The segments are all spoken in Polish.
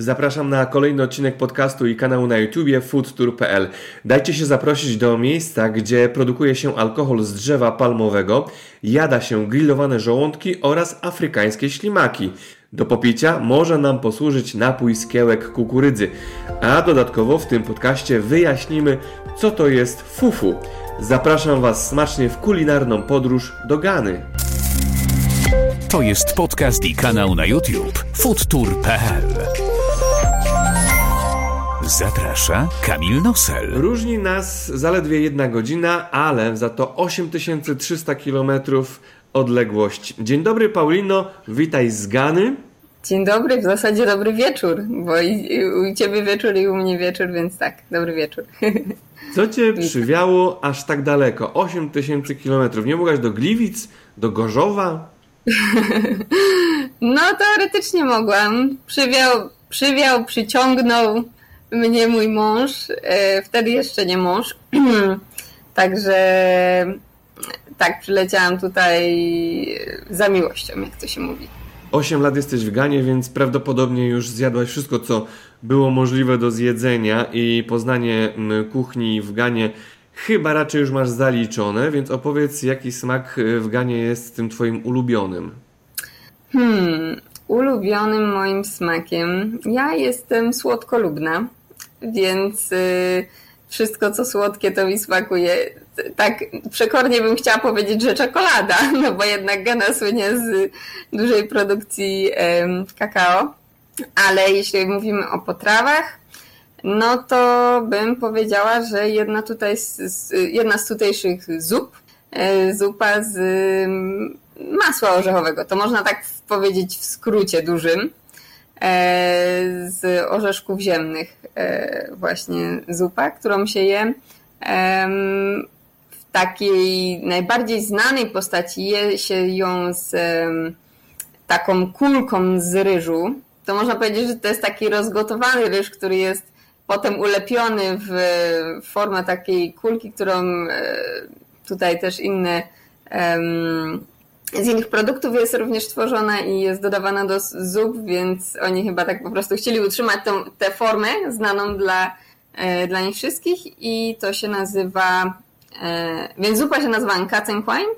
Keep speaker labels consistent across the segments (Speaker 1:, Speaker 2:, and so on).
Speaker 1: Zapraszam na kolejny odcinek podcastu i kanału na YouTubie foodtour.pl. Dajcie się zaprosić do miejsca, gdzie produkuje się alkohol z drzewa palmowego, jada się grillowane żołądki oraz afrykańskie ślimaki. Do popicia może nam posłużyć napój z kiełek kukurydzy, a dodatkowo w tym podcaście wyjaśnimy, co to jest fufu. Zapraszam Was smacznie w kulinarną podróż do Gany.
Speaker 2: To jest podcast i kanał na YouTube foodtour.pl. Zaprasza Kamil Nosel.
Speaker 1: Różni nas zaledwie jedna godzina, ale za to 8300 km odległość. Dzień dobry Paulino, witaj z Gany.
Speaker 3: Dzień dobry, w zasadzie dobry wieczór, bo i, u Ciebie wieczór i u mnie wieczór, więc tak, dobry wieczór.
Speaker 1: Co Cię przywiało aż tak daleko? 8000 km. Nie mogłaś do Gliwic, do Gorzowa?
Speaker 3: No, teoretycznie mogłam. Przywiał, przywiał przyciągnął mnie mój mąż, e, wtedy jeszcze nie mąż. Także tak, przyleciałam tutaj za miłością, jak to się mówi.
Speaker 1: 8 lat jesteś w Ganie, więc prawdopodobnie już zjadłaś wszystko, co było możliwe do zjedzenia i poznanie kuchni w Ganie chyba raczej już masz zaliczone, więc opowiedz, jaki smak w Ganie jest tym twoim ulubionym.
Speaker 3: Hmm, ulubionym moim smakiem. Ja jestem słodkolubna więc y, wszystko co słodkie to mi smakuje. Tak przekornie bym chciała powiedzieć, że czekolada, no bo jednak Gana słynie z dużej produkcji kakao. Ale jeśli mówimy o potrawach, no to bym powiedziała, że jedna, tutaj z, jedna z tutejszych zup, e, zupa z masła orzechowego. To można tak powiedzieć w skrócie dużym. E, z orzeszków ziemnych e, właśnie zupa, którą się je w takiej najbardziej znanej postaci je się ją z taką kulką z ryżu. To można powiedzieć, że to jest taki rozgotowany ryż, który jest potem ulepiony w formę takiej kulki, którą e, tutaj też inne z innych produktów jest również tworzona i jest dodawana do zup, więc oni chyba tak po prostu chcieli utrzymać tą, tę formę znaną dla, e, dla nich wszystkich i to się nazywa, e, więc zupa się nazywa Katzenquine,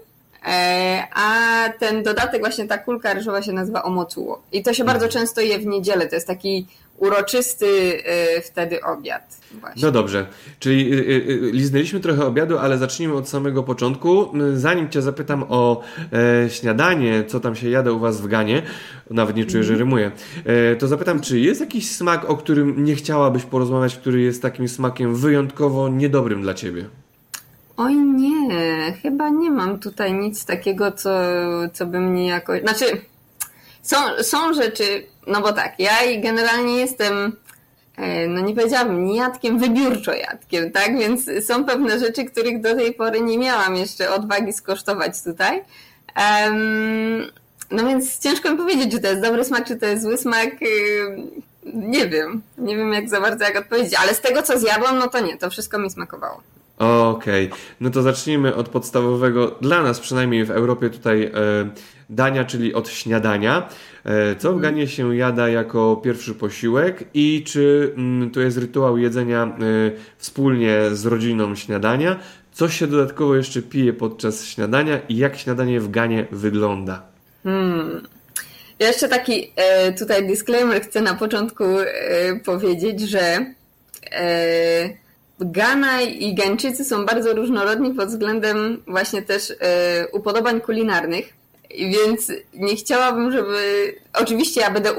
Speaker 3: a ten dodatek, właśnie ta kulka ryżowa się nazywa omocuło. I to się bardzo mhm. często je w niedzielę, to jest taki uroczysty y, wtedy obiad. Właśnie.
Speaker 1: No dobrze, czyli y, y, liznęliśmy trochę obiadu, ale zacznijmy od samego początku. Zanim Cię zapytam o e, śniadanie, co tam się jada u Was w Ganie, nawet nie czuję, że mhm. rymuję, e, to zapytam, czy jest jakiś smak, o którym nie chciałabyś porozmawiać, który jest takim smakiem wyjątkowo niedobrym dla Ciebie?
Speaker 3: Oj nie, chyba nie mam tutaj nic takiego, co, co by mnie jakoś... Znaczy, są, są rzeczy, no bo tak, ja generalnie jestem, e, no nie powiedziałabym niejadkiem, wybiórczo jadkiem, tak? Więc są pewne rzeczy, których do tej pory nie miałam jeszcze odwagi skosztować tutaj. Um, no więc ciężko mi powiedzieć, czy to jest dobry smak, czy to jest zły smak. Nie wiem. Nie wiem jak za bardzo jak odpowiedzieć, ale z tego co zjadłam, no to nie, to wszystko mi smakowało.
Speaker 1: Okej, okay. no to zacznijmy od podstawowego, dla nas przynajmniej w Europie tutaj e, dania, czyli od śniadania. E, co w. Ganie się jada jako pierwszy posiłek i czy mm, to jest rytuał jedzenia e, wspólnie z rodziną śniadania? Co się dodatkowo jeszcze pije podczas śniadania i jak śniadanie w Ganie wygląda?
Speaker 3: Hmm. Ja jeszcze taki e, tutaj disclaimer chcę na początku e, powiedzieć, że e, Gana i Gańczycy są bardzo różnorodni pod względem właśnie też e, upodobań kulinarnych. Więc nie chciałabym, żeby. Oczywiście ja będę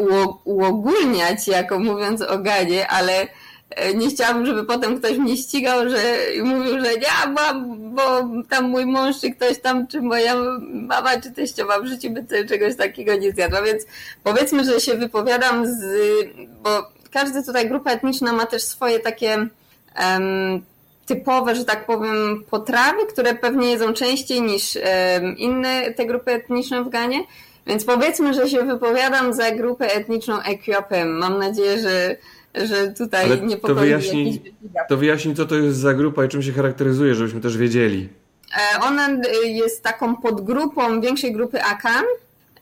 Speaker 3: uogólniać, jako mówiąc o Ganie, ale e, nie chciałabym, żeby potem ktoś mnie ścigał, że mówił, że nie, bo, bo tam mój mąż, czy ktoś tam, czy moja mama, czy teściowa w życiu by czegoś takiego nie zjadła. Więc powiedzmy, że się wypowiadam z. Bo każda tutaj grupa etniczna ma też swoje takie typowe, że tak powiem, potrawy, które pewnie jedzą częściej niż inne te grupy etniczne w Ganie. Więc powiedzmy, że się wypowiadam za grupę etniczną Etiopem. Mam nadzieję, że, że tutaj Ale nie to wyjaśnij,
Speaker 1: to wyjaśnij, co to jest za grupa i czym się charakteryzuje, żebyśmy też wiedzieli.
Speaker 3: E, ona jest taką podgrupą większej grupy Akan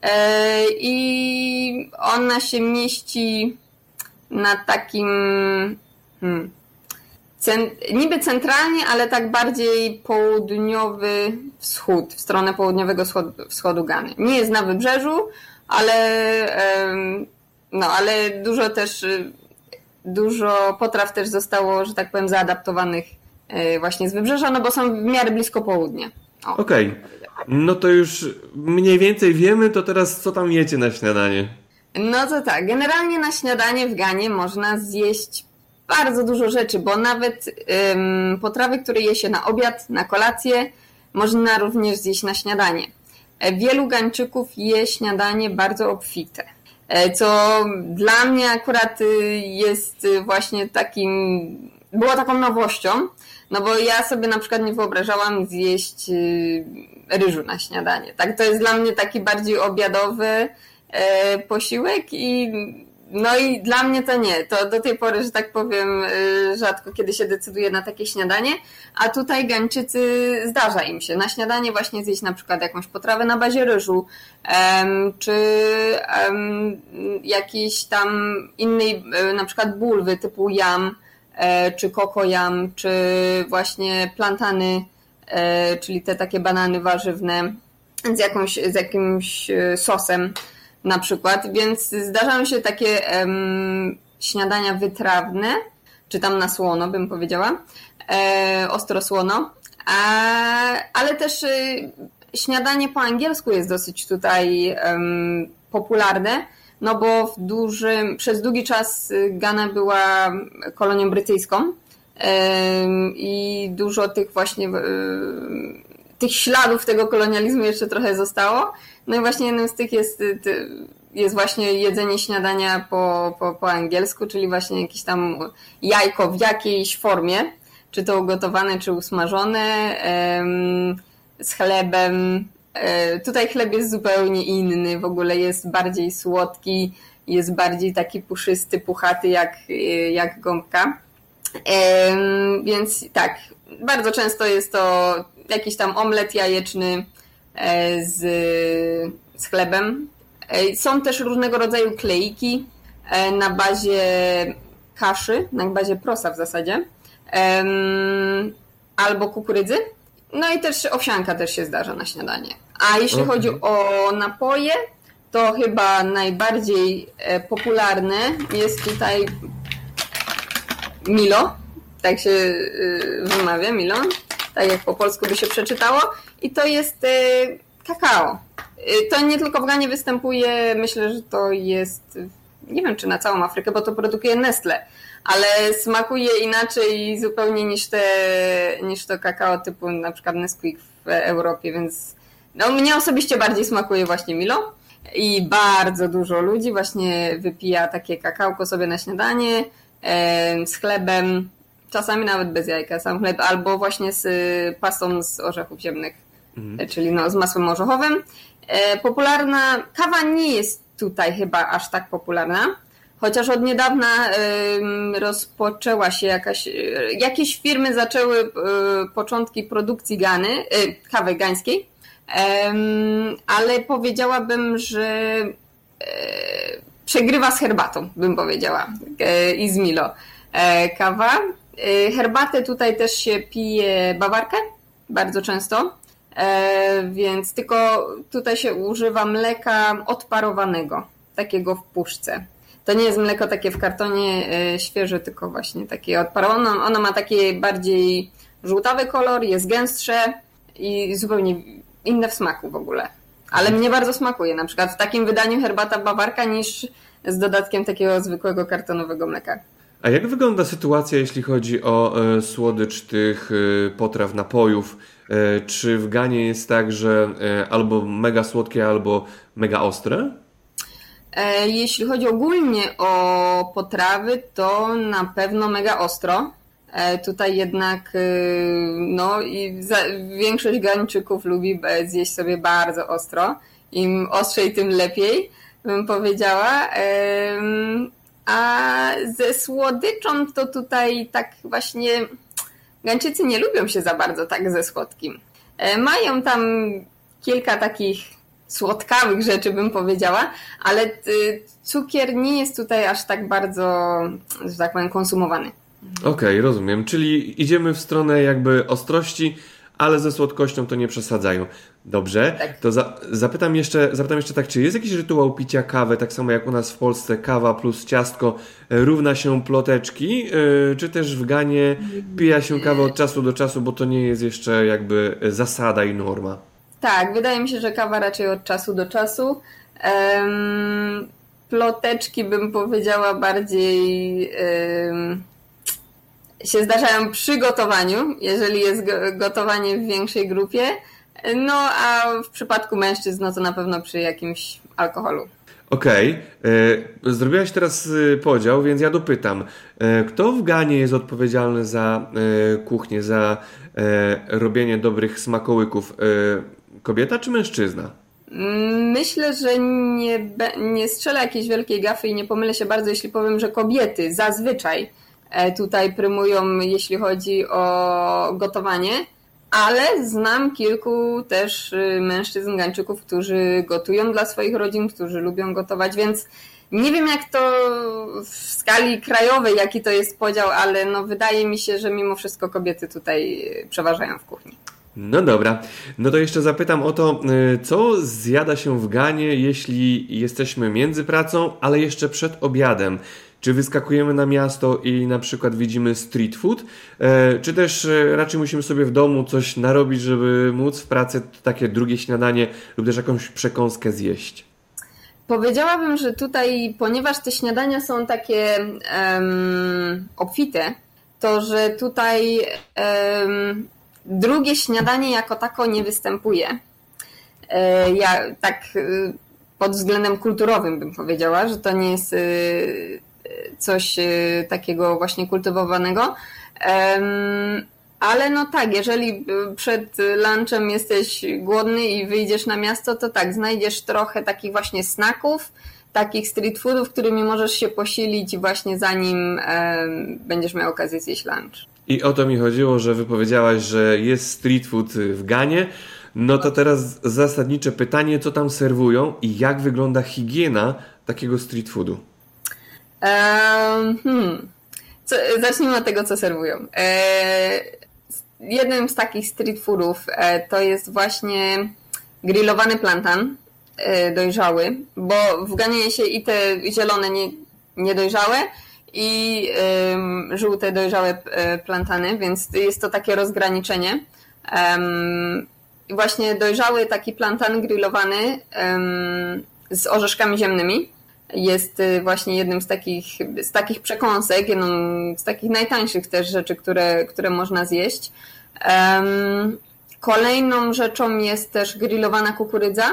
Speaker 3: e, i ona się mieści na takim hmm, niby centralnie, ale tak bardziej południowy wschód, w stronę południowego wschodu, wschodu Gany. Nie jest na wybrzeżu, ale no, ale dużo też dużo potraw też zostało, że tak powiem, zaadaptowanych e, właśnie z wybrzeża, no bo są w miarę blisko południa.
Speaker 1: Okej. Okay. No to już mniej więcej wiemy, to teraz co tam jecie na śniadanie?
Speaker 3: No to tak, generalnie na śniadanie w Ganie można zjeść bardzo dużo rzeczy, bo nawet ym, potrawy, które je się na obiad, na kolację, można również zjeść na śniadanie. E, wielu Gańczyków je śniadanie bardzo obfite, e, co dla mnie akurat y, jest właśnie takim, było taką nowością, no bo ja sobie na przykład nie wyobrażałam zjeść y, ryżu na śniadanie. Tak, to jest dla mnie taki bardziej obiadowy e, posiłek i no i dla mnie to nie. To do tej pory, że tak powiem, y, rzadko kiedy się decyduje na takie śniadanie, a tutaj Gańczycy zdarza im się na śniadanie właśnie zjeść na przykład jakąś potrawę na bazie ryżu, czy jakiejś tam innej, y, na przykład bulwy typu jam, e, czy kokojam, czy właśnie plantany, e, czyli te takie banany warzywne z, jakąś, z jakimś y, sosem na przykład, więc zdarzają się takie um, śniadania wytrawne, czy tam na słono bym powiedziała, e, ostro słono, a, ale też y, śniadanie po angielsku jest dosyć tutaj um, popularne, no bo w dużym, przez długi czas Ghana była kolonią brytyjską i dużo tych właśnie tych śladów tego kolonializmu jeszcze trochę zostało. No i właśnie jednym z tych jest, jest właśnie jedzenie śniadania po, po, po angielsku, czyli właśnie jakieś tam jajko w jakiejś formie, czy to ugotowane, czy usmażone, z chlebem. E, tutaj chleb jest zupełnie inny, w ogóle jest bardziej słodki, jest bardziej taki puszysty, puchaty jak, jak gąbka. Więc tak, bardzo często jest to jakiś tam omlet jajeczny z, z chlebem. E, są też różnego rodzaju kleiki e, na bazie kaszy, na bazie prosa w zasadzie, albo kukurydzy. No i też owsianka też się zdarza na śniadanie. A jeśli okay. chodzi o napoje, to chyba najbardziej popularne jest tutaj Milo, tak się wymawia, Milo tak jak po polsku by się przeczytało. I to jest y, kakao. Y, to nie tylko w Ganie występuje, myślę, że to jest, nie wiem czy na całą Afrykę, bo to produkuje Nestle, ale smakuje inaczej zupełnie niż, te, niż to kakao typu na przykład Nesquik w Europie, więc no, mnie osobiście bardziej smakuje właśnie Milo i bardzo dużo ludzi właśnie wypija takie kakałko sobie na śniadanie z chlebem, czasami nawet bez jajka, sam chleb, albo właśnie z y, pastą z orzechów ziemnych, mhm. czyli no, z masłem orzechowym. E, popularna, kawa nie jest tutaj chyba aż tak popularna, chociaż od niedawna rozpoczęła się jakaś, y, jakieś firmy zaczęły początki produkcji gany, kawy gańskiej, ale powiedziałabym, że e, przegrywa z herbatą, bym powiedziała, e, i z Milo. Kawa, herbatę tutaj też się pije bawarkę bardzo często, e, więc tylko tutaj się używa mleka odparowanego, takiego w puszce. To nie jest mleko takie w kartonie e, świeże, tylko właśnie takie odparowane. Ono ma taki bardziej żółtawy kolor, jest gęstsze i zupełnie inne w smaku w ogóle. Ale mnie bardzo smakuje, na przykład w takim wydaniu herbata bawarka niż z dodatkiem takiego zwykłego kartonowego mleka.
Speaker 1: A jak wygląda sytuacja, jeśli chodzi o e, słodycz tych e, potraw, napojów? E, czy w Ganie jest tak, że e, albo mega słodkie, albo mega ostre?
Speaker 3: E, jeśli chodzi ogólnie o potrawy, to na pewno mega ostro. E, tutaj jednak no i za, większość Gańczyków lubi zjeść sobie bardzo ostro. Im ostrzej, tym lepiej, bym powiedziała. A ze słodyczą to tutaj tak właśnie Gańczycy nie lubią się za bardzo tak ze słodkim. E, mają tam kilka takich słodkawych rzeczy, bym powiedziała, ale y, cukier nie jest tutaj aż tak bardzo, że tak powiem, konsumowany.
Speaker 1: Okej, okay, rozumiem. Czyli idziemy w stronę jakby ostrości, ale ze słodkością to nie przesadzają. Dobrze, tak. to za, zapytam, jeszcze, zapytam jeszcze tak, czy jest jakiś rytuał picia kawy, tak samo jak u nas w Polsce kawa plus ciastko e, równa się ploteczki, yy, czy też w Ganie pija się kawę od czasu do czasu, bo to nie jest jeszcze jakby zasada i norma?
Speaker 3: Tak, wydaje mi się, że kawa raczej od czasu do czasu. Um, ploteczki bym powiedziała bardziej um, się zdarzają przy gotowaniu, jeżeli jest gotowanie w większej grupie. No a w przypadku mężczyzn, no to na pewno przy jakimś alkoholu.
Speaker 1: Okej, okay. zrobiłaś teraz e, podział, więc ja dopytam. E, kto w Ganie jest odpowiedzialny za e, kuchnię, za robienie dobrych smakołyków? Kobieta czy mężczyzna?
Speaker 3: Myślę, że nie, nie strzelę jakiejś wielkiej gafy i nie pomylę się bardzo, jeśli powiem, że kobiety zazwyczaj tutaj prymują, jeśli chodzi o gotowanie ale znam kilku też y, mężczyzn Gańczyków, którzy gotują dla swoich rodzin, którzy lubią gotować, więc nie wiem jak to w skali krajowej, jaki to jest podział, ale no wydaje mi się, że mimo wszystko kobiety tutaj przeważają w kuchni.
Speaker 1: No dobra, no to jeszcze zapytam o to, y, co zjada się w Ganie, jeśli jesteśmy między pracą, ale jeszcze przed obiadem. Czy wyskakujemy na miasto i na przykład widzimy street food, e, czy też e, raczej musimy sobie w domu coś narobić, żeby móc w pracy takie drugie śniadanie lub też jakąś przekąskę zjeść?
Speaker 3: Powiedziałabym, że tutaj, ponieważ te śniadania są takie um, obfite, to że tutaj um, drugie śniadanie jako tako nie występuje. E, ja tak pod względem kulturowym bym powiedziała, że to nie jest coś y, takiego właśnie kultywowanego. Ale no tak, jeżeli przed lunchem jesteś głodny i wyjdziesz na miasto, to tak, znajdziesz trochę takich właśnie snaków, takich street foodów, którymi możesz się posilić właśnie zanim będziesz miał okazję zjeść lunch.
Speaker 1: I o to mi chodziło, że wypowiedziałaś, że jest street food w Ganie. No to teraz zasadnicze pytanie, co tam serwują i jak wygląda higiena takiego street foodu?
Speaker 3: Hmm. Co, zacznijmy od tego, co serwują. E, jednym z takich street foodów e, to jest właśnie grillowany plantan e, dojrzały, bo w Ganie się i te zielone nie, niedojrzałe i um, żółte dojrzałe e, plantany, więc jest to takie rozgraniczenie. Um, właśnie dojrzały taki plantan grillowany um, z orzeszkami ziemnymi jest y, właśnie jednym z takich, z takich przekąsek, jedną z takich najtańszych też rzeczy, które, które można zjeść. Kolejną rzeczą jest też grillowana kukurydza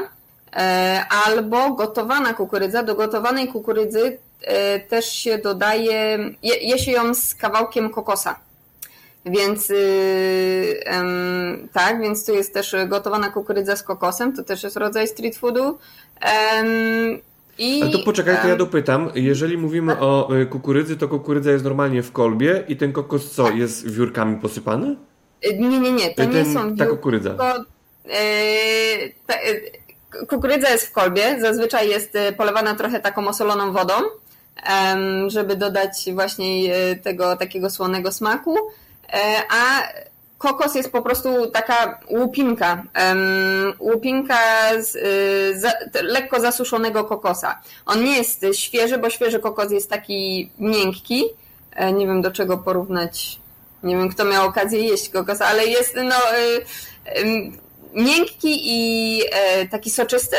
Speaker 3: e, albo gotowana kukurydza. Do gotowanej kukurydzy e, też się dodaje, je, je się ją z kawałkiem kokosa. Więc um, tak, więc tu jest też gotowana kukurydza z kokosem, to też jest rodzaj street foodu.
Speaker 1: I, Ale to poczekaj, to ja dopytam. Jeżeli mówimy tak. o y, kukurydzy, to kukurydza jest normalnie w kolbie i ten kokos co, tak. jest wiórkami posypany?
Speaker 3: Y, nie, nie, nie, to ten, nie są wiórki.
Speaker 1: Ta kukurydza.
Speaker 3: To, yy, ta, yy, kukurydza jest w kolbie, zazwyczaj jest polewana trochę taką osoloną wodą, yy, żeby dodać właśnie tego takiego słonego smaku, a kokos jest po prostu taka łupinka, um, łupinka z, y, lekko zasuszonego kokosa. On nie jest świeży, bo świeży kokos jest taki miękki. E, nie wiem do czego porównać, nie wiem kto miał okazję jeść kokos, ale jest no y, y, miękki i e, taki soczysty.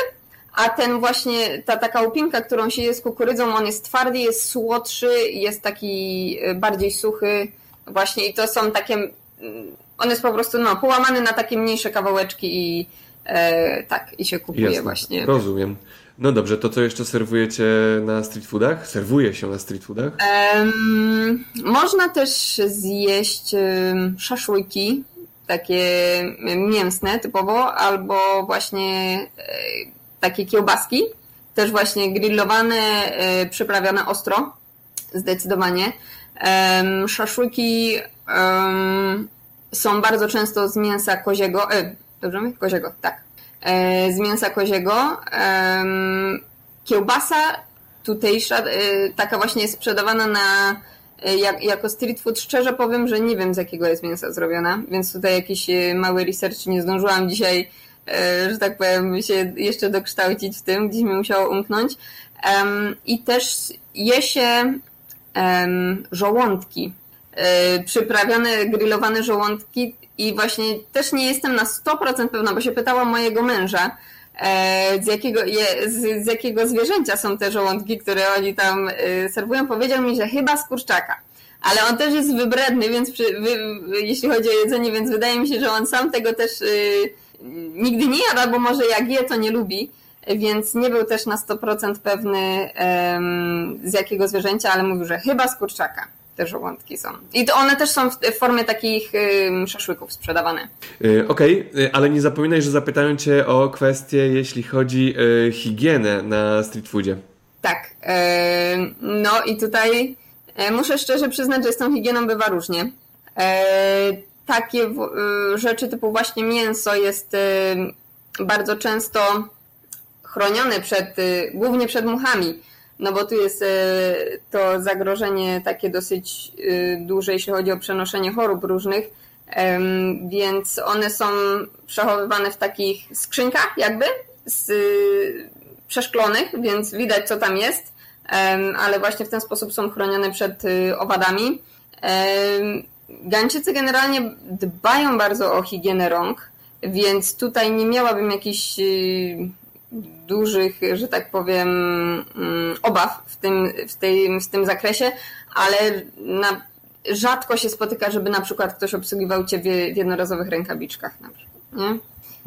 Speaker 3: A ten właśnie, ta taka łupinka, którą się je z kukurydzą, on jest twardy, jest słodszy, jest taki e, bardziej suchy. Właśnie i to są takie mm, on jest po prostu no, połamany na takie mniejsze kawałeczki i e, tak, i się kupuje Jasne, właśnie.
Speaker 1: Rozumiem. No dobrze, to co jeszcze serwujecie na street foodach? Serwuje się na street foodach?
Speaker 3: Um, można też zjeść um, szaszłyki, takie mięsne typowo, albo właśnie e, takie kiełbaski, też właśnie grillowane, e, przyprawione ostro, zdecydowanie. Um, szaszłyki są bardzo często z mięsa koziego, e, dobrze mówię? Koziego, tak. e, z mięsa koziego. Kiełbasa tutejsza, taka właśnie jest sprzedawana na jak, jako street food szczerze powiem, że nie wiem z jakiego jest mięsa zrobiona, więc tutaj jakiś mały research nie zdążyłam dzisiaj, że tak powiem, się jeszcze dokształcić w tym, gdzieś mi musiało umknąć. I też je się żołądki, przyprawione, grillowane żołądki i właśnie też nie jestem na 100% pewna, bo się pytałam mojego męża, e, z jakiego, z, z jakiego zwierzęcia są te żołądki, które oni tam e, serwują. Powiedział mi, że chyba z kurczaka. Ale on też jest wybredny, więc przy, wy, jeśli chodzi o jedzenie, więc wydaje mi się, że on sam tego też y, nigdy nie jadł, albo może jak je, to nie lubi. Więc nie był też na 100% pewny z jakiego zwierzęcia, ale mówił, że chyba z kurczaka te żołądki są. I to one też są w formie takich szaszłyków sprzedawane.
Speaker 1: Yy, Okej, okay, ale nie zapominaj, że zapytają Cię o kwestie, jeśli chodzi o yy, higienę na street foodzie.
Speaker 3: Tak. No i tutaj yy, muszę szczerze przyznać, że z tą higieną bywa różnie. Takie rzeczy typu właśnie mięso jest bardzo często chronione przed, głównie przed muchami no bo tu jest e, to zagrożenie takie dosyć e, duże, jeśli chodzi o przenoszenie chorób różnych, więc one są przechowywane w takich skrzynkach jakby, z, przeszklonych, więc widać co tam jest, ale właśnie w ten sposób są chronione przed e, owadami. Gańczycy generalnie dbają bardzo o higienę rąk, więc tutaj nie miałabym jakichś dużych, że tak powiem, mm, obaw w tym, w tej, w tym zakresie, ale na, rzadko się spotyka, żeby na przykład ktoś obsługiwał cię w, jednorazowych rękawiczkach. Na przykład, nie?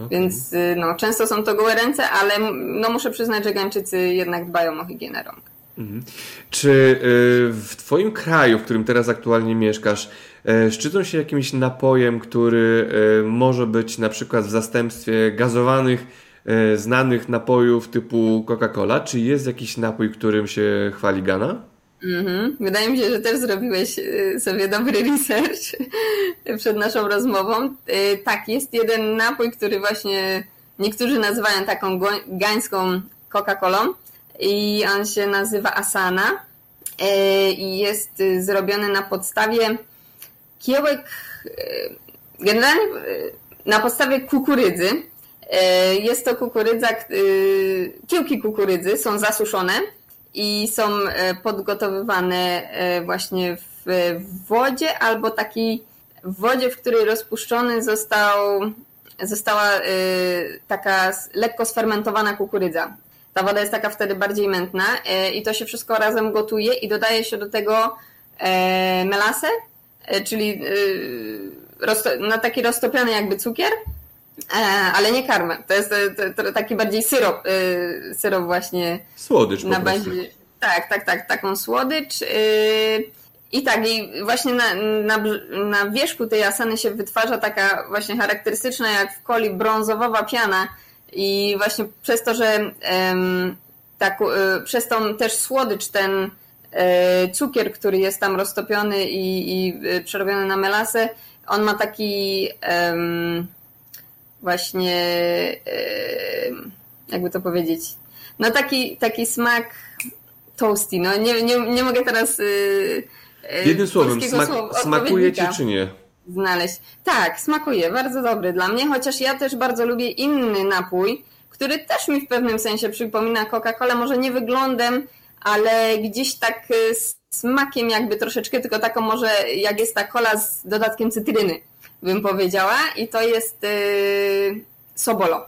Speaker 3: Okay. Więc y, no, często są to gołe ręce, ale no, muszę przyznać, że Gańczycy jednak dbają o higienę rąk. Mhm.
Speaker 1: Czy y, w Twoim kraju, w którym teraz aktualnie mieszkasz, y, szczycą się jakimś napojem, który może być na przykład w zastępstwie gazowanych E, znanych napojów typu Coca-Cola? Czy jest jakiś napój, którym się chwali Gana?
Speaker 3: Mhm. Wydaje mi się, że też zrobiłeś e, sobie dobry research przed naszą rozmową. E, tak, jest jeden napój, który właśnie niektórzy nazywają taką gańską Coca-Colą i on się nazywa Asana i jest zrobiony na podstawie kiełek, generalnie na podstawie kukurydzy, jest to kukurydza, e, kiełki kukurydzy są zasuszone i są e, podgotowywane właśnie w wodzie albo takiej wodzie, w której rozpuszczony został, została taka lekko sfermentowana kukurydza. Ta woda jest taka wtedy bardziej mętna i to się wszystko razem gotuje i dodaje się do tego melasę, czyli na taki roztopiony jakby cukier E, ale nie karmę. To jest to, to taki bardziej syrop, y, syrop właśnie.
Speaker 1: Słodycz
Speaker 3: na bazie. Tak, tak, tak, taką słodycz. I tak, i właśnie na, na, na wierzchu tej asany się wytwarza taka właśnie charakterystyczna jak w coli brązowa piana. I właśnie przez to, że tak, przez tą też słodycz, ten cukier, który jest tam roztopiony i, i przerobiony na melasę, on ma taki właśnie, jakby to powiedzieć, no taki, taki smak toasty. No nie, nie, nie mogę teraz y,
Speaker 1: y, Jednym słowem, smak, smakuje ci czy nie?
Speaker 3: Znaleźć. Tak, smakuje, bardzo dobry dla mnie, chociaż ja też bardzo lubię inny napój, który też mi w pewnym sensie przypomina Coca-Colę, może nie wyglądem, ale gdzieś tak smakiem jakby troszeczkę, tylko taką może jak jest ta kola z dodatkiem cytryny bym powiedziała i to jest yy, Sobolo.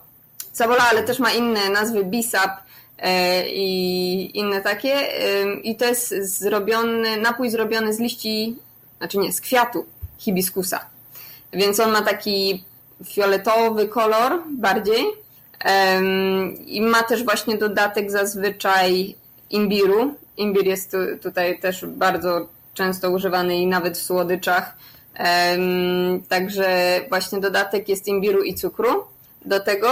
Speaker 3: Sobolo, ale też ma inne nazwy, Bisap yy, i inne takie yy, i to jest zrobiony, napój zrobiony z liści, znaczy nie, z kwiatu hibiskusa. Więc on ma taki fioletowy kolor bardziej i ma też właśnie dodatek zazwyczaj imbiru. Imbir jest tu, tutaj też bardzo często używany i nawet w słodyczach Także właśnie dodatek jest imbiru i cukru do tego.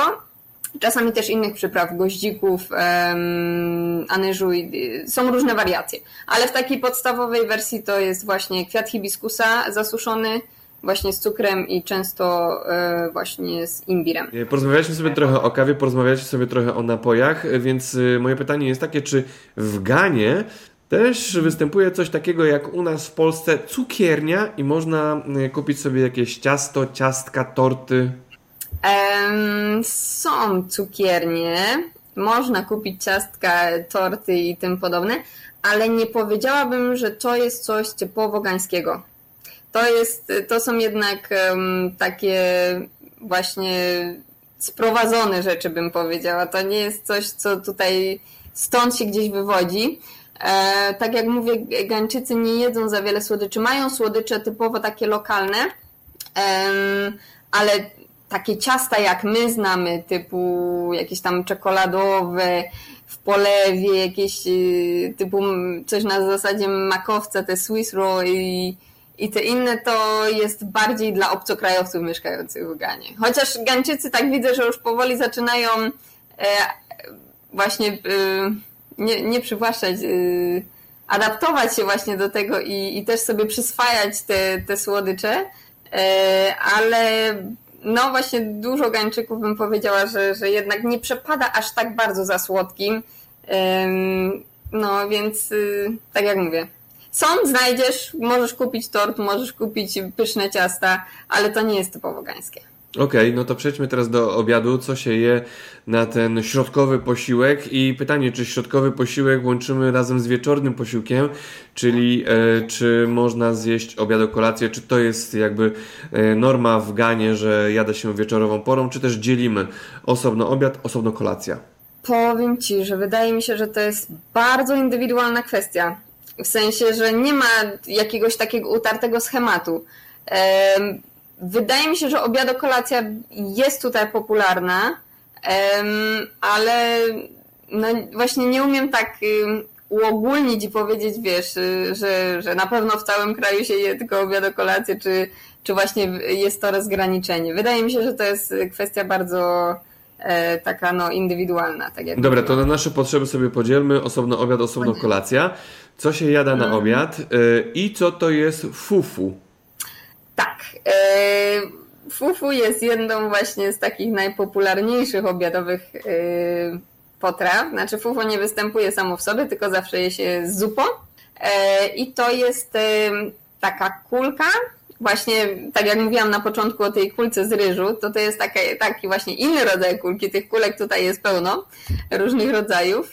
Speaker 3: Czasami też innych przypraw, goździków, anyżu. Są różne wariacje. Ale w takiej podstawowej wersji to jest właśnie kwiat hibiskusa zasuszony, właśnie z cukrem i często e, właśnie z imbirem.
Speaker 1: Porozmawialiśmy sobie trochę o kawie, porozmawialiśmy sobie trochę o napojach, więc moje pytanie jest takie, czy w Ganie też występuje coś takiego jak u nas w Polsce cukiernia i można kupić sobie jakieś ciasto, ciastka, torty?
Speaker 3: Um, są cukiernie, można kupić ciastka, torty i tym podobne, ale nie powiedziałabym, że to jest coś typowo gańskiego. To, jest, to są jednak um, takie właśnie sprowadzone rzeczy, bym powiedziała. To nie jest coś, co tutaj stąd się gdzieś wywodzi. E, tak jak mówię, Gańczycy nie jedzą za wiele słodyczy. Mają słodycze typowo takie lokalne, ale takie ciasta jak my znamy, typu jakieś tam czekoladowe, w polewie, jakieś y, typu coś na zasadzie makowca, te Swiss roll i, i te inne, to jest bardziej dla obcokrajowców mieszkających w Ganie. Chociaż Gańczycy tak widzę, że już powoli zaczynają e, właśnie e, nie, nie przywłaszczać, e, adaptować się właśnie do tego i, i też sobie przyswajać te, te słodycze, e, ale no właśnie dużo Gańczyków bym powiedziała, że, że jednak nie przepada aż tak bardzo za słodkim. No więc y, tak jak mówię, są, znajdziesz, możesz kupić tort, możesz kupić pyszne ciasta, ale to nie jest typowo gańskie.
Speaker 1: Okej, okay, no to przejdźmy teraz do obiadu. Co się je na ten środkowy posiłek? I pytanie, czy środkowy posiłek łączymy razem z wieczornym posiłkiem, czyli e, czy można zjeść obiad o kolację, czy to jest jakby e, norma w Ganie, że jada się wieczorową porą, czy też dzielimy osobno obiad, osobno kolacja?
Speaker 3: Powiem Ci, że wydaje mi się, że to jest bardzo indywidualna kwestia. W sensie, że nie ma jakiegoś takiego utartego schematu. Wydaje mi się, że obiado-kolacja jest tutaj popularna, ale no właśnie nie umiem tak uogólnić i powiedzieć, wiesz, y, że, że na pewno w całym kraju się je tylko obiado-kolację, czy, czy właśnie jest to rozgraniczenie. Wydaje mi się, że to jest kwestia bardzo e, taka no indywidualna. Tak jak
Speaker 1: Dobra, to na nasze potrzeby sobie podzielmy osobno obiad, osobno kolacja. Co się jada na mhm. obiad y, i co to jest fufu?
Speaker 3: Tak. E, fufu jest jedną właśnie z takich najpopularniejszych obiadowych e, potraw. Znaczy fufu nie występuje samo w sobie, tylko zawsze je się z zupą. E, I to jest taka kulka, właśnie tak jak mówiłam na początku o tej kulce z ryżu, to to jest taki, taki właśnie inny rodzaj kulki. Tych kulek tutaj jest pełno różnych rodzajów.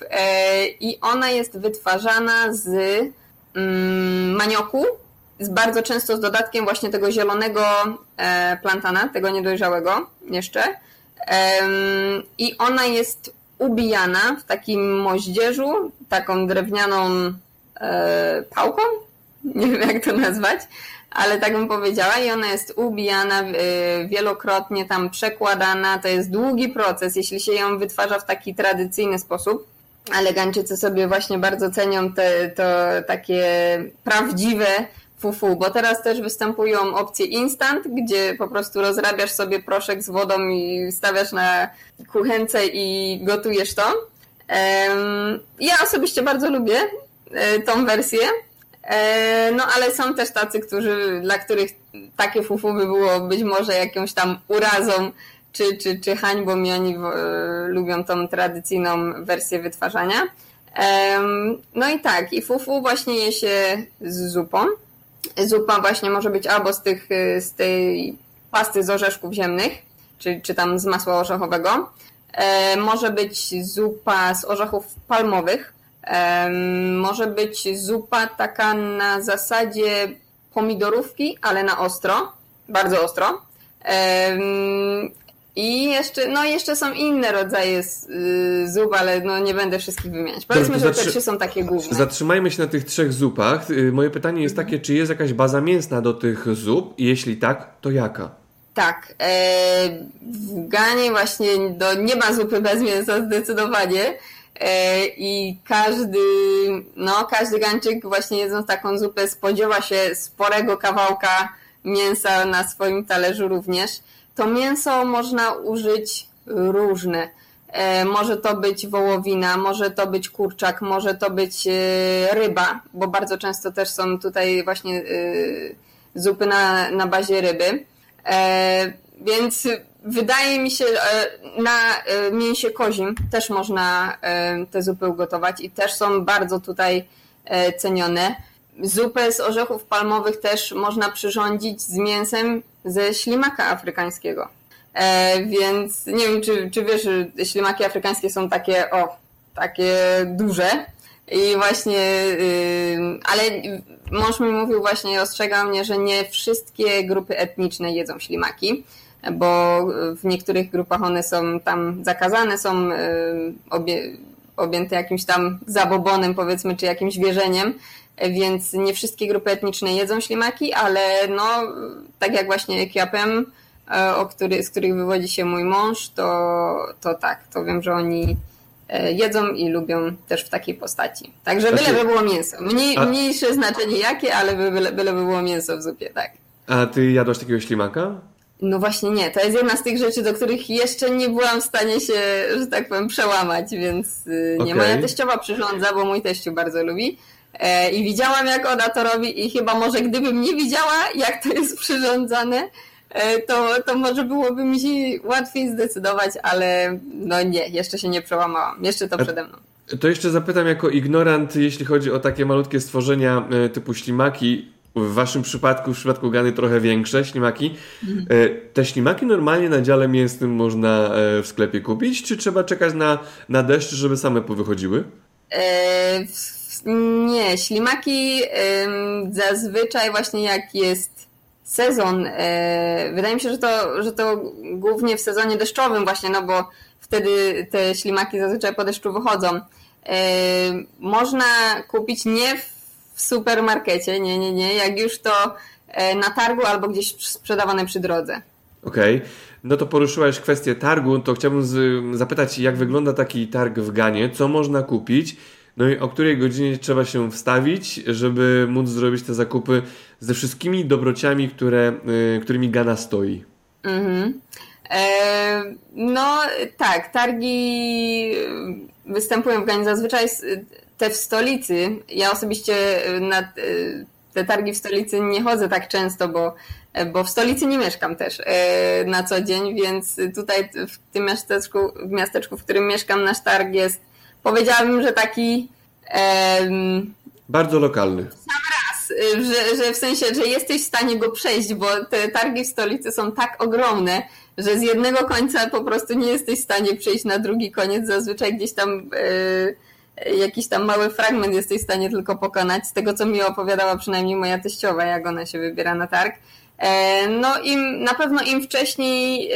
Speaker 3: I ona jest wytwarzana z mm, manioku, bardzo często z dodatkiem właśnie tego zielonego e, plantana, tego niedojrzałego jeszcze. I ona jest ubijana w takim moździerzu, taką drewnianą e, pałką, nie wiem jak to nazwać, ale tak bym powiedziała. I ona jest ubijana e, wielokrotnie, tam przekładana, to jest długi proces, jeśli się ją wytwarza w taki tradycyjny sposób, ale Gańczycy sobie właśnie bardzo cenią te to takie prawdziwe fufu, bo teraz też występują opcje instant, gdzie po prostu rozrabiasz sobie proszek z wodą i stawiasz na kuchence i gotujesz to. Ja osobiście bardzo lubię e, tą wersję, e, no ale są też tacy, którzy, dla których takie fufu by było być może jakąś tam urazą czy, czy, czy hańbą i oni e, lubią tą tradycyjną wersję wytwarzania. No i tak, i fufu właśnie je się z zupą. Zupa właśnie może być albo z, tych, y, z tej pasty z orzeszków ziemnych, czy, czy tam z masła orzechowego. E, może być zupa z orzechów palmowych. E, może być zupa taka na zasadzie pomidorówki, ale na ostro, bardzo ostro. E, i jeszcze, no jeszcze są inne rodzaje y, zup, ale no nie będę wszystkich wymieniać. Powiedzmy, że te trzy są takie główne.
Speaker 1: Zatrzymajmy się na tych trzech zupach. Y, moje pytanie jest takie, czy jest jakaś baza mięsna do tych zup? I jeśli tak, to jaka?
Speaker 3: Tak. E, w Ganie właśnie do, nie ma zupy bez mięsa zdecydowanie. E, I każdy, no każdy Gańczyk właśnie jedząc taką zupę spodziewa się sporego kawałka mięsa na swoim talerzu również. To mięso można użyć różne. E, może to być wołowina, może to być kurczak, może to być e, ryba, bo bardzo często też są tutaj właśnie e, zupy na, na bazie ryby. Więc wydaje mi się, na mięsie kozim też można te zupy ugotować i też są bardzo tutaj cenione. Zupę z orzechów palmowych też można przyrządzić z mięsem ze ślimaka afrykańskiego. E, więc nie wiem, czy, czy wiesz, ślimaki afrykańskie są takie, o, takie duże. I właśnie, yy, ale mąż mi mówił właśnie, ostrzegał mnie, że nie wszystkie grupy etniczne jedzą ślimaki, bo w niektórych grupach one są tam zakazane, są yy, obie, objęte jakimś tam zabobonem, powiedzmy, czy jakimś wierzeniem, więc nie wszystkie grupy etniczne jedzą ślimaki, ale no, tak jak właśnie kiapem, e, o który, z których wywodzi się mój mąż, to, to tak, to wiem, że oni e, jedzą i lubią też w takiej postaci. Także byle by było mięso. Mniej, mniejsze znaczenie jakie, ale byle, byle by było mięso w zupie, tak.
Speaker 1: A ty jadłaś takiego ślimaka?
Speaker 3: No właśnie nie. To jest jedna z tych rzeczy, do których jeszcze nie byłam w stanie się, że tak powiem, przełamać, więc y, nie. Okay. Moja teściowa przyrządza, bo mój teściu bardzo lubi. E, I widziałam, jak ona to robi, i chyba może gdybym nie widziała, jak to jest przyrządzane, e, to, to może byłoby mi się łatwiej zdecydować, ale no nie, jeszcze się nie przełamałam. Jeszcze to przede mną.
Speaker 1: To jeszcze zapytam jako ignorant, jeśli chodzi o takie malutkie stworzenia e, typu ślimaki, w waszym przypadku, w przypadku Gany trochę większe ślimaki. Mhm. Te ślimaki normalnie na dziale mięsnym można w sklepie kupić, czy trzeba czekać na, na deszcz, żeby same powychodziły?
Speaker 3: Nie, ślimaki zazwyczaj właśnie jak jest sezon, e, wydaje mi się, że to, że to głównie w sezonie deszczowym właśnie, no bo wtedy te ślimaki zazwyczaj po deszczu wychodzą. E, można kupić nie w supermarkecie, nie, nie, nie, jak już to e, na targu albo gdzieś sprzedawane przy drodze.
Speaker 1: Okej. Okay. No to poruszyłaś kwestię targu, to chciałbym zapytać, jak wygląda taki targ w Ganie, co można kupić no i o której godzinie trzeba się wstawić, żeby móc zrobić te zakupy ze wszystkimi dobrociami, które, y, którymi Gana stoi. Mhm.
Speaker 3: E, no tak, targi występują w Ganie zazwyczaj te w stolicy. Ja osobiście na te targi w stolicy nie chodzę tak często, bo, bo w stolicy nie mieszkam też e, na co dzień, więc tutaj w tym miasteczku, w miasteczku, w którym mieszkam, nasz targ jest powiedziałabym, że taki.
Speaker 1: Em, Bardzo lokalny.
Speaker 3: Sam raz, y, że, że w sensie, że jesteś w stanie go przejść, bo te targi w stolicy są tak ogromne, że z jednego końca po prostu nie jesteś w stanie przejść na drugi koniec. Zazwyczaj gdzieś tam. Y, jakiś tam mały fragment jesteś w stanie tylko pokonać, z tego co mi opowiadała przynajmniej moja teściowa, jak ona się wybiera na targ. E, no im, na pewno im wcześniej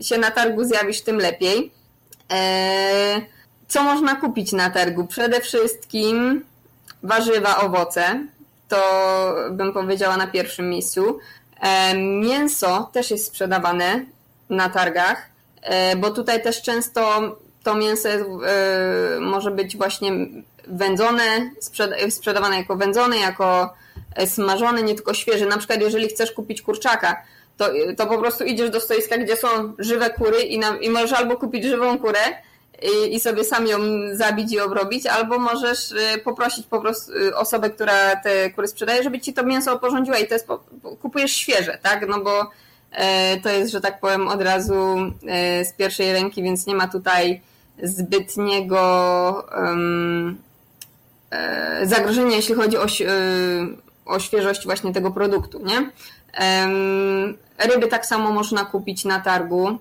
Speaker 3: się na targu zjawisz, tym lepiej. E, co można kupić na targu? Przede wszystkim warzywa, owoce. To bym powiedziała na pierwszym miejscu. E, mięso też jest sprzedawane na targach, e, bo tutaj też często to mięso e, może być właśnie wędzone, sprzedawane jako wędzone, jako smażone, nie tylko świeże. Na przykład jeżeli chcesz kupić kurczaka, to, to po prostu idziesz do stoiska, gdzie są żywe kury i, na, i możesz albo kupić żywą kurę, i sobie sam ją zabić i obrobić, albo możesz y, poprosić po prostu y, osobę, która te kury sprzedaje, żeby ci to mięso oporządziła i to jest, kupujesz świeże, tak? No bo e, to jest, że tak powiem, od razu e, z pierwszej ręki, więc nie ma tutaj zbytniego e, zagrożenia, jeśli chodzi o, o świeżość właśnie tego produktu, nie? Ryby tak samo można kupić na targu.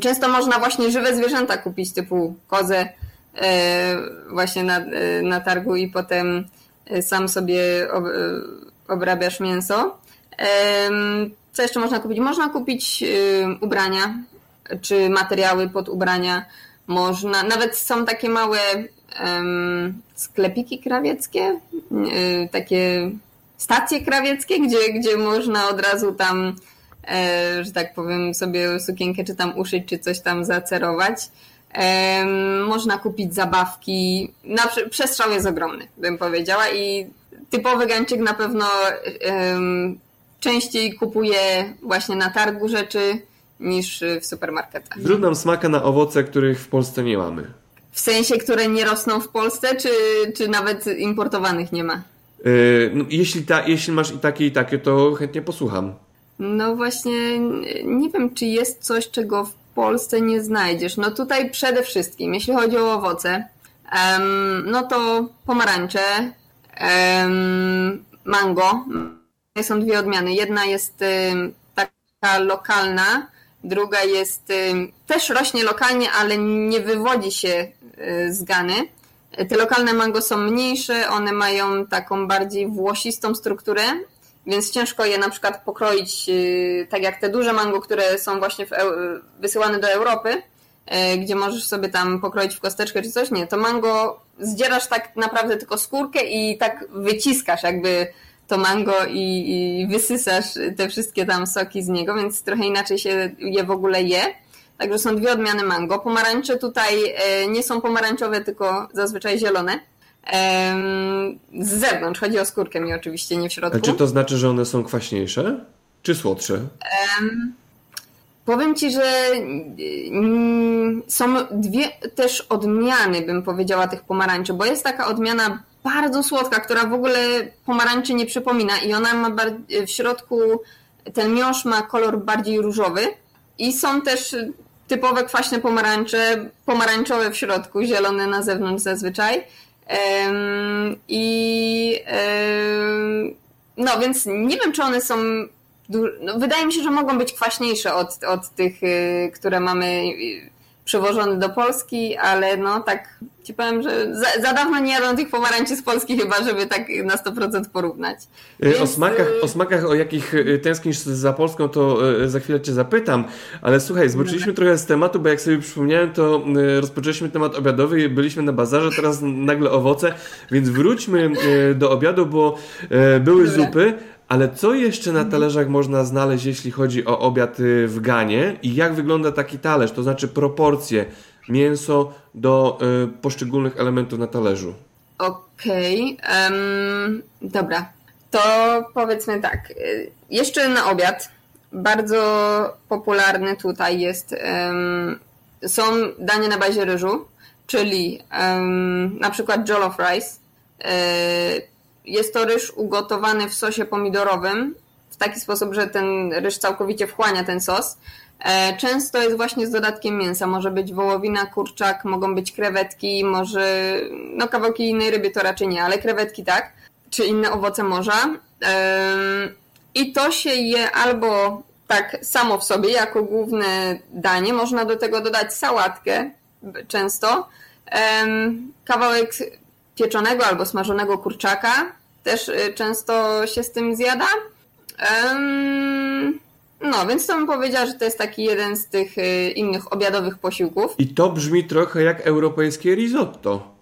Speaker 3: Często można właśnie żywe zwierzęta kupić, typu kozę e, właśnie na, e, na targu i potem e, sam sobie obrabiasz mięso. Co jeszcze można kupić? Można kupić ubrania, czy materiały pod ubrania. Można, nawet są takie małe sklepiki krawieckie, takie stacje krawieckie, gdzie, gdzie można od razu tam że tak powiem, sobie sukienkę czy tam uszyć, czy coś tam zacerować. Można kupić zabawki. Na, przestrzał jest ogromny, bym powiedziała i typowy gańczyk na pewno częściej kupuje właśnie na targu rzeczy niż w supermarketach.
Speaker 1: Zrób nam smaka na owoce, których w Polsce nie mamy.
Speaker 3: W sensie, które nie rosną w Polsce, czy, czy nawet importowanych nie ma?
Speaker 1: no, jeśli, ta, jeśli masz i takie, i takie, to chętnie posłucham.
Speaker 3: No właśnie, nie wiem, czy jest coś, czego w Polsce nie znajdziesz. No tutaj przede wszystkim, jeśli chodzi o owoce, no to pomarańcze, mango. Są dwie odmiany. Jedna jest taka lokalna, druga jest też rośnie lokalnie, ale nie wywodzi się y, z Gany. Te lokalne mango są mniejsze, one mają taką bardziej włosistą strukturę, więc ciężko je na przykład pokroić y, tak jak te duże mango, które są właśnie wysyłane do Europy, y, gdzie możesz sobie tam pokroić w kosteczkę czy coś. Nie, to mango zdzierasz tak naprawdę tylko skórkę i tak wyciskasz jakby to mango i, i wysysasz te wszystkie tam soki z niego, więc trochę inaczej się je w ogóle je. Także są dwie odmiany mango. Pomarańcze tutaj y, nie są pomarańczowe, tylko zazwyczaj zielone z zewnątrz. Chodzi o skórkę mi oczywiście, nie w środku.
Speaker 1: A czy to znaczy, że one są kwaśniejsze? Czy słodsze? Um,
Speaker 3: powiem Ci, że mm, są dwie też odmiany, bym powiedziała, tych pomarańczy, bo jest taka odmiana bardzo słodka, która w ogóle pomarańczy nie przypomina i ona ma w środku, ten miąższ ma kolor bardziej różowy i są też typowe kwaśne pomarańcze, pomarańczowe w środku, zielone na zewnątrz zazwyczaj. I no więc nie wiem, czy one są. No, wydaje mi się, że mogą być kwaśniejsze od, od tych, y, które mamy y, przewożone do Polski, ale no tak ci powiem, że za, za dawno nie jadą tych pomarańczy z Polski chyba, żeby tak na 100% porównać.
Speaker 1: Y, Więc... O, smakach, o smakach, o jakich tęsknisz za Polską, to za chwilę cię zapytam, ale słuchaj, zboczyliśmy trochę z tematu, bo jak sobie przypomniałem, to rozpoczęliśmy temat obiadowy i byliśmy na bazarze, teraz nagle owoce, więc wróćmy do obiadu, bo były Dobra. zupy, ale co jeszcze na talerzach można znaleźć, jeśli chodzi o obiad y, w Ganie i jak wygląda taki talerz, to znaczy proporcje mięso do y, poszczególnych elementów na talerzu?
Speaker 3: Okej, okay, um, dobra. To powiedzmy tak. Y, jeszcze na obiad bardzo popularny tutaj jest um, są danie na bazie ryżu, czyli um, na przykład jollof rice, jest to ryż ugotowany w sosie pomidorowym w taki sposób, że ten ryż całkowicie wchłania ten sos. E, często jest właśnie z dodatkiem mięsa. Może być wołowina, kurczak, mogą być krewetki, może no kawałki innej ryby to raczej nie, ale krewetki tak, czy inne owoce morza. I to się je albo tak samo w sobie, jako główne danie. Można do tego dodać sałatkę często. Kawałek pieczonego albo smażonego kurczaka. Też y, często się z tym zjada. No, więc to bym powiedziała, że to jest taki jeden z tych y, innych obiadowych posiłków.
Speaker 1: I to brzmi trochę jak europejskie risotto.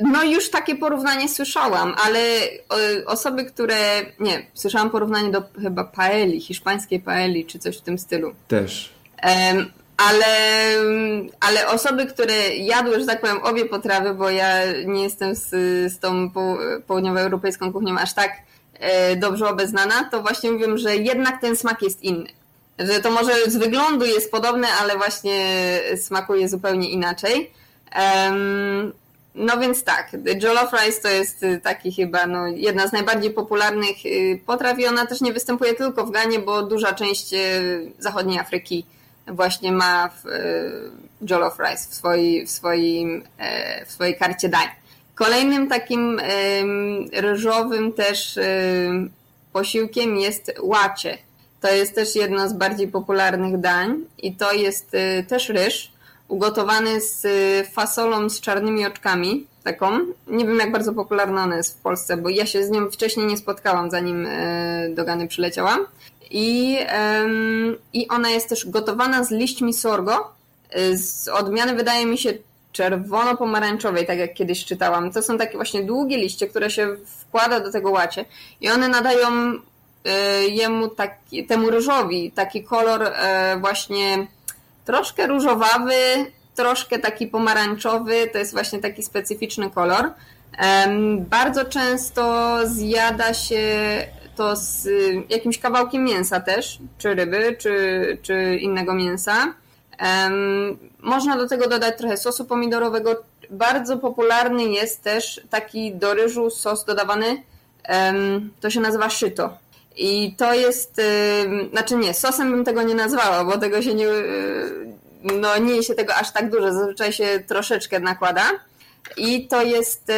Speaker 3: No już takie porównanie słyszałam, ale osoby, które... Nie, słyszałam porównanie do chyba paeli, hiszpańskiej paeli, czy coś w tym stylu.
Speaker 1: Też
Speaker 3: ale, ale osoby, które jadły, że tak powiem, obie potrawy, bo ja nie jestem z, z tą południowoeuropejską kuchnią aż tak e, dobrze obeznana, to właśnie mówią, że jednak ten smak jest inny. Że to może z wyglądu jest podobne, ale właśnie smakuje zupełnie inaczej. No więc tak, jollof rice to jest taki chyba no, jedna z najbardziej popularnych y, potraw i ona też nie występuje tylko w Ganie, bo duża część y, zachodniej Afryki właśnie ma w e, Jollof Rice w, swojej, w, swoim, e, w swojej karcie dań. Kolejnym takim ryżowym też posiłkiem jest łacie. To jest też jedno z bardziej popularnych dań i to jest e, też ryż ugotowany z fasolą z czarnymi oczkami, taką. Nie wiem jak bardzo popularna ona jest w Polsce, bo ja się z nią wcześniej nie spotkałam, zanim do Gany przyleciałam i, i ona jest też gotowana z liśćmi sorgo, y, z odmiany wydaje mi się czerwono-pomarańczowej, tak jak kiedyś czytałam. To są takie właśnie długie liście, które się wkłada do tego łacie i one nadają y, jemu taki, temu ryżowi taki kolor y, właśnie troszkę różowawy, troszkę taki pomarańczowy, to jest właśnie taki specyficzny kolor. Bardzo często zjada się to z y, jakimś kawałkiem mięsa też, czy ryby, czy, czy innego mięsa. Można do tego dodać trochę sosu pomidorowego. Bardzo popularny jest też taki do ryżu sos dodawany to się nazywa szyto. I to jest, znaczy nie, sosem bym tego nie nazwała, bo tego się nie, no nie się tego aż tak dużo, zazwyczaj się troszeczkę nakłada. I to jest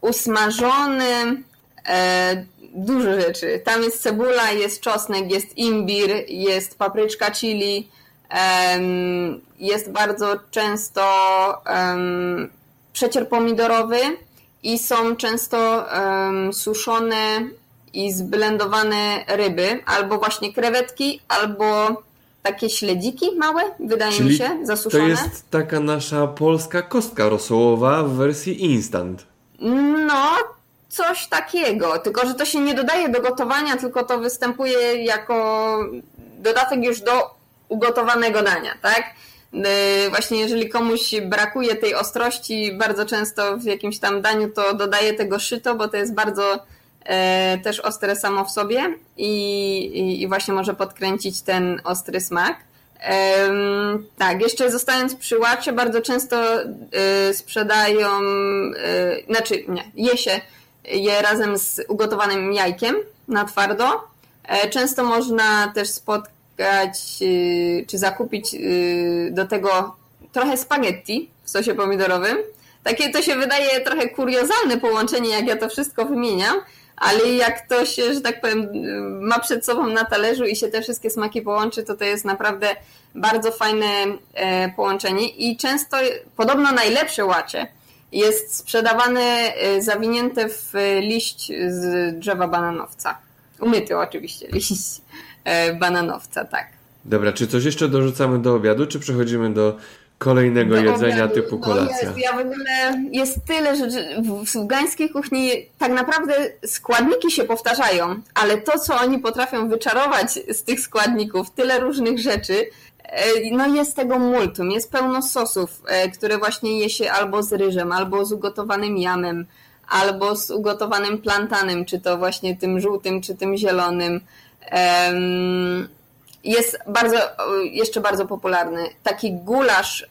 Speaker 3: usmażony, e, dużo rzeczy. Tam jest cebula, jest czosnek, jest imbir, jest papryczka chili, jest bardzo często przecier pomidorowy i są często suszone i zblendowane ryby, albo właśnie krewetki, albo takie śledziki małe, wydaje
Speaker 1: Czyli
Speaker 3: mi się, zasuszone.
Speaker 1: To jest taka nasza polska kostka rosołowa w wersji instant.
Speaker 3: No, coś takiego. Tylko, że to się nie dodaje do gotowania, tylko to występuje jako dodatek już do ugotowanego dania, tak? Y, właśnie jeżeli komuś brakuje tej ostrości bardzo często w jakimś tam daniu, to dodaje tego szyto, bo to jest bardzo e, też ostre samo w sobie i, i, i właśnie może podkręcić ten ostry smak. Um, tak, jeszcze zostając przy łacie, bardzo często y, sprzedają, y, znaczy nie, je się je razem z ugotowanym jajkiem na twardo. E, często można też spotkać y, czy zakupić y, do tego trochę spaghetti w sosie pomidorowym. Takie to się wydaje trochę kuriozalne połączenie, jak ja to wszystko wymieniam, ale jak to się, że tak powiem, ma przed sobą na talerzu i się te wszystkie smaki połączy, to to jest naprawdę bardzo fajne e, połączenie i często, podobno najlepsze łacie jest sprzedawane e, zawinięte w liść z drzewa bananowca. Umyty oczywiście liść e, bananowca, tak.
Speaker 1: Dobra, czy coś jeszcze dorzucamy do obiadu, czy przechodzimy do kolejnego do jedzenia obiadu. typu kolacja.
Speaker 3: No, ja w ogóle jest tyle rzeczy. W afgańskiej kuchni tak naprawdę składniki się powtarzają, ale to, co oni potrafią wyczarować z tych składników, tyle różnych rzeczy, no jest tego multum, jest pełno sosów, e, które właśnie je się albo z ryżem, albo z ugotowanym jamem, albo z ugotowanym plantanem, czy to właśnie tym żółtym, czy tym zielonym jest bardzo, jeszcze bardzo popularny. Taki gulasz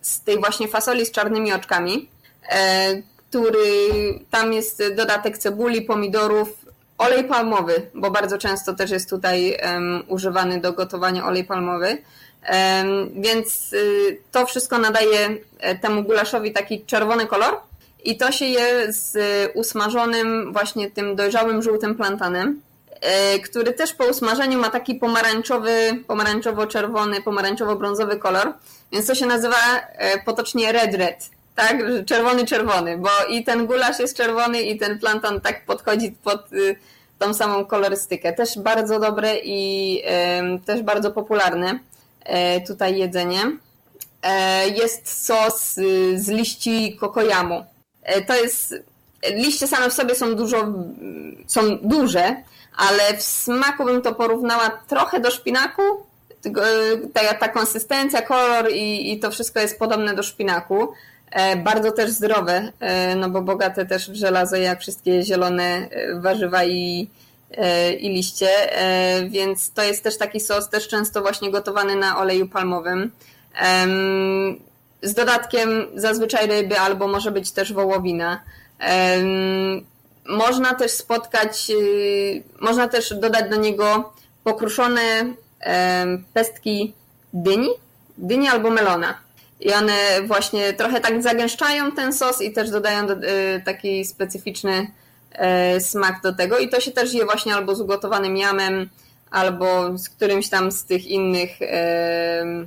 Speaker 3: z tej właśnie fasoli z czarnymi oczkami, e, który tam jest dodatek cebuli, pomidorów, olej palmowy, bo bardzo często też jest tutaj używany do gotowania olej palmowy. Więc y, to wszystko nadaje e, temu gulaszowi taki czerwony kolor i to się je z usmażonym właśnie tym dojrzałym żółtym plantanem. E, który też po usmażeniu ma taki pomarańczowy, pomarańczowo-czerwony, pomarańczowo-brązowy kolor, więc to się nazywa e, potocznie red red, tak? Czerwony czerwony, bo i ten gulasz jest czerwony i ten plantan tak podchodzi pod y, tą samą kolorystykę. Też bardzo dobre i też bardzo popularne e, tutaj jedzenie. Jest sos y, z liści kokojamu. To jest liście same w sobie są dużo są duże, ale w smaku bym to porównała trochę do szpinaku. Ta, ta konsystencja, kolor i, i to wszystko jest podobne do szpinaku. E, bardzo też zdrowe, e, no bo bogate też w żelazo, jak wszystkie zielone e, warzywa i, i liście, więc to jest też taki sos, też często właśnie gotowany na oleju palmowym. Z dodatkiem zazwyczaj ryby albo może być też wołowina. Można też spotkać, można też dodać do niego pokruszone pestki dyni, dyni albo melona. I one właśnie trochę tak zagęszczają ten sos i też dodają do, y, taki specyficzny e, smak do tego. I to się też je właśnie albo z ugotowanym jamem, albo z którymś tam z tych innych e,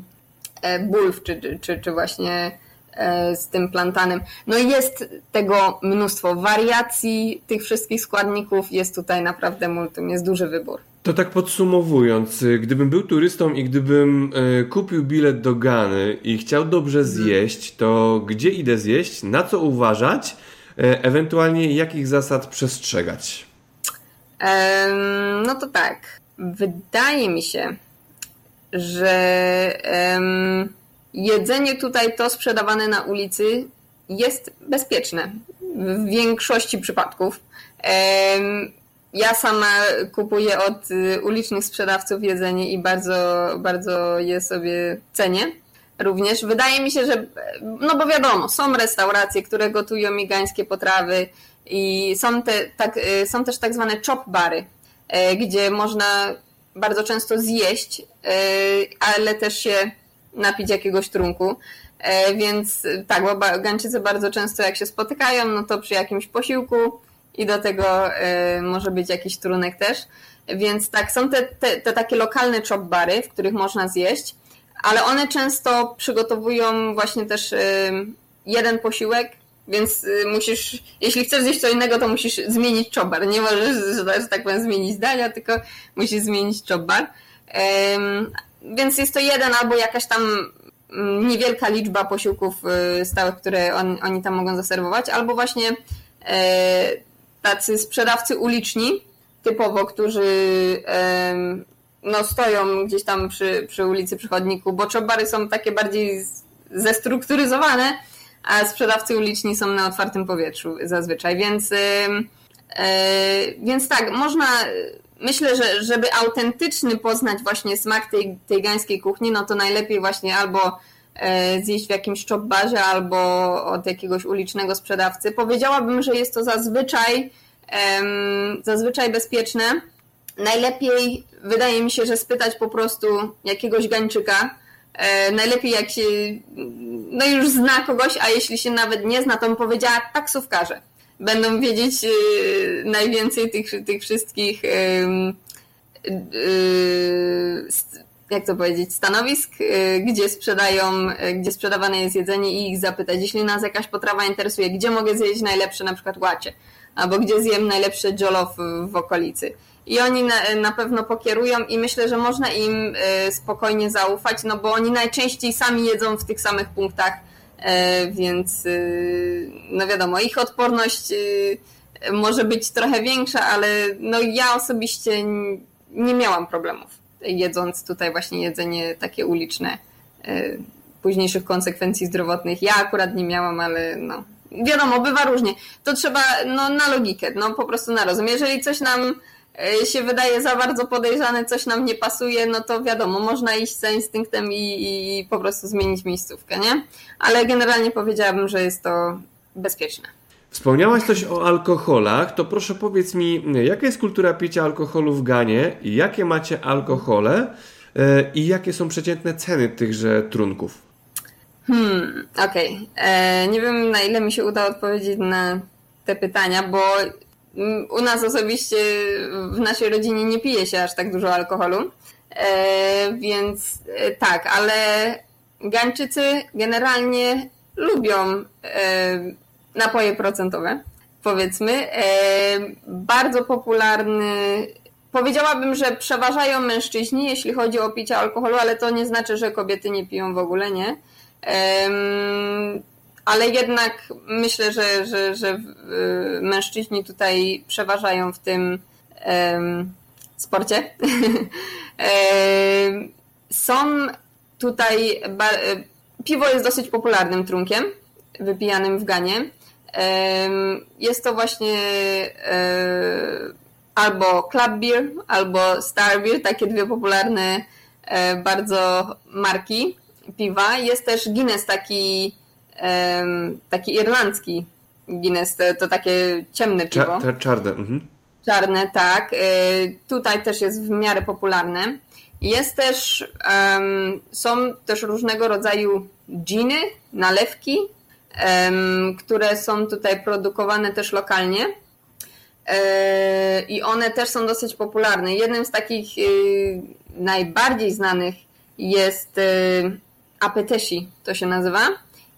Speaker 3: bulw, czy, czy, czy właśnie E, z tym plantanem. No i jest tego mnóstwo wariacji tych wszystkich składników, jest tutaj naprawdę multum, jest duży wybór.
Speaker 1: To tak podsumowując, y, gdybym był turystą i gdybym y, kupił bilet do Gany i chciał dobrze mhm. zjeść, to gdzie idę zjeść, na co uważać, e, ewentualnie jakich zasad przestrzegać?
Speaker 3: no to tak. Wydaje mi się, że jedzenie tutaj to sprzedawane na ulicy jest bezpieczne w większości przypadków. Ja sama kupuję od y, ulicznych sprzedawców jedzenie i bardzo, bardzo je sobie cenię. Również wydaje mi się, że, no bo wiadomo, są restauracje, które gotują migańskie potrawy I są, te, tak, są też tak zwane chop bary, gdzie można bardzo często zjeść, ale też się napić jakiegoś trunku. Więc tak, bo Gańczycy bardzo często jak się spotykają, no to przy jakimś posiłku i do tego może być jakiś trunek też. Więc tak, są te, te, te takie lokalne chop bary, w których można zjeść, ale one często przygotowują właśnie też jeden posiłek, więc y, musisz, jeśli chcesz zjeść co innego, to musisz zmienić chop-bar. Nie możesz, że tak powiem, zmienić zdania, tylko musisz zmienić chop-bar. Więc jest to jeden albo jakaś tam mm, niewielka liczba posiłków y, stałych, które on, oni tam mogą zaserwować, albo właśnie tacy sprzedawcy uliczni, typowo, którzy no, stoją gdzieś tam przy, przy ulicy, bo czobary są takie bardziej zestrukturyzowane, a sprzedawcy uliczni są na otwartym powietrzu zazwyczaj, więc, e, więc tak, można, myślę, że żeby autentycznie poznać właśnie smak tej, tej gańskiej kuchni, no to najlepiej właśnie albo zjeść w jakimś chopbarze albo od jakiegoś ulicznego sprzedawcy. Powiedziałabym, że jest to zazwyczaj zazwyczaj bezpieczne. Najlepiej wydaje mi się, że spytać po prostu jakiegoś gańczyka. E, najlepiej jak się no już zna kogoś, a jeśli się nawet nie zna, to bym powiedziała taksówkarze. Będą wiedzieć e, najwięcej tych, tych wszystkich e, jak to powiedzieć, stanowisk, gdzie sprzedają, gdzie sprzedawane jest jedzenie i ich zapytać. Jeśli nas jakaś potrawa interesuje, gdzie mogę zjeść najlepsze na przykład łacie, albo gdzie zjem najlepsze jollof w okolicy. I oni na, na, pewno pokierują i myślę, że można im y, spokojnie zaufać, no bo oni najczęściej sami jedzą w tych samych punktach, y, więc y, no wiadomo, ich odporność może być trochę większa, ale no ja osobiście nie miałam problemów jedząc tutaj właśnie jedzenie takie uliczne późniejszych konsekwencji zdrowotnych. Ja akurat nie miałam, ale no wiadomo, bywa różnie. To trzeba no, na logikę, no po prostu na rozum. Jeżeli coś nam e, się wydaje za bardzo podejrzane, coś nam nie pasuje, no to wiadomo, można iść za instynktem i, i po prostu zmienić miejscówkę, nie? Ale generalnie powiedziałabym, że jest to bezpieczne.
Speaker 1: Wspomniałaś coś o alkoholach, to proszę powiedz mi, jaka jest kultura picia alkoholu w Ganie, jakie macie alkohole e, i jakie są przeciętne ceny tychże trunków?
Speaker 3: Hmm, okej. Okay. E, nie wiem na ile mi się uda odpowiedzieć na te pytania, bo u nas osobiście w naszej rodzinie nie pije się aż tak dużo alkoholu. E, więc e, tak, ale Gańczycy generalnie lubią e, napoje procentowe, powiedzmy. E, bardzo popularny. Powiedziałabym, że przeważają mężczyźni, jeśli chodzi o picie alkoholu, ale to nie znaczy, że kobiety nie piją w ogóle, nie ale jednak myślę, że, że, że mężczyźni tutaj przeważają w tym sporcie. Są tutaj. Piwo jest dosyć popularnym trunkiem wypijanym w Ganie. Jest to właśnie albo Club Beer, albo Star Beer, takie dwie popularne e, bardzo marki piwa. Jest też Guinness taki, taki irlandzki Guinness, to, to takie ciemne piwo.
Speaker 1: Cza, czarne. Mhm.
Speaker 3: Czarne, tak. E, tutaj też jest w miarę popularne. Jest też, są też różnego rodzaju giny, nalewki, które są tutaj produkowane też lokalnie. E, I one też są dosyć popularne. Jednym z takich y, najbardziej znanych jest y, Apeteshi to się nazywa.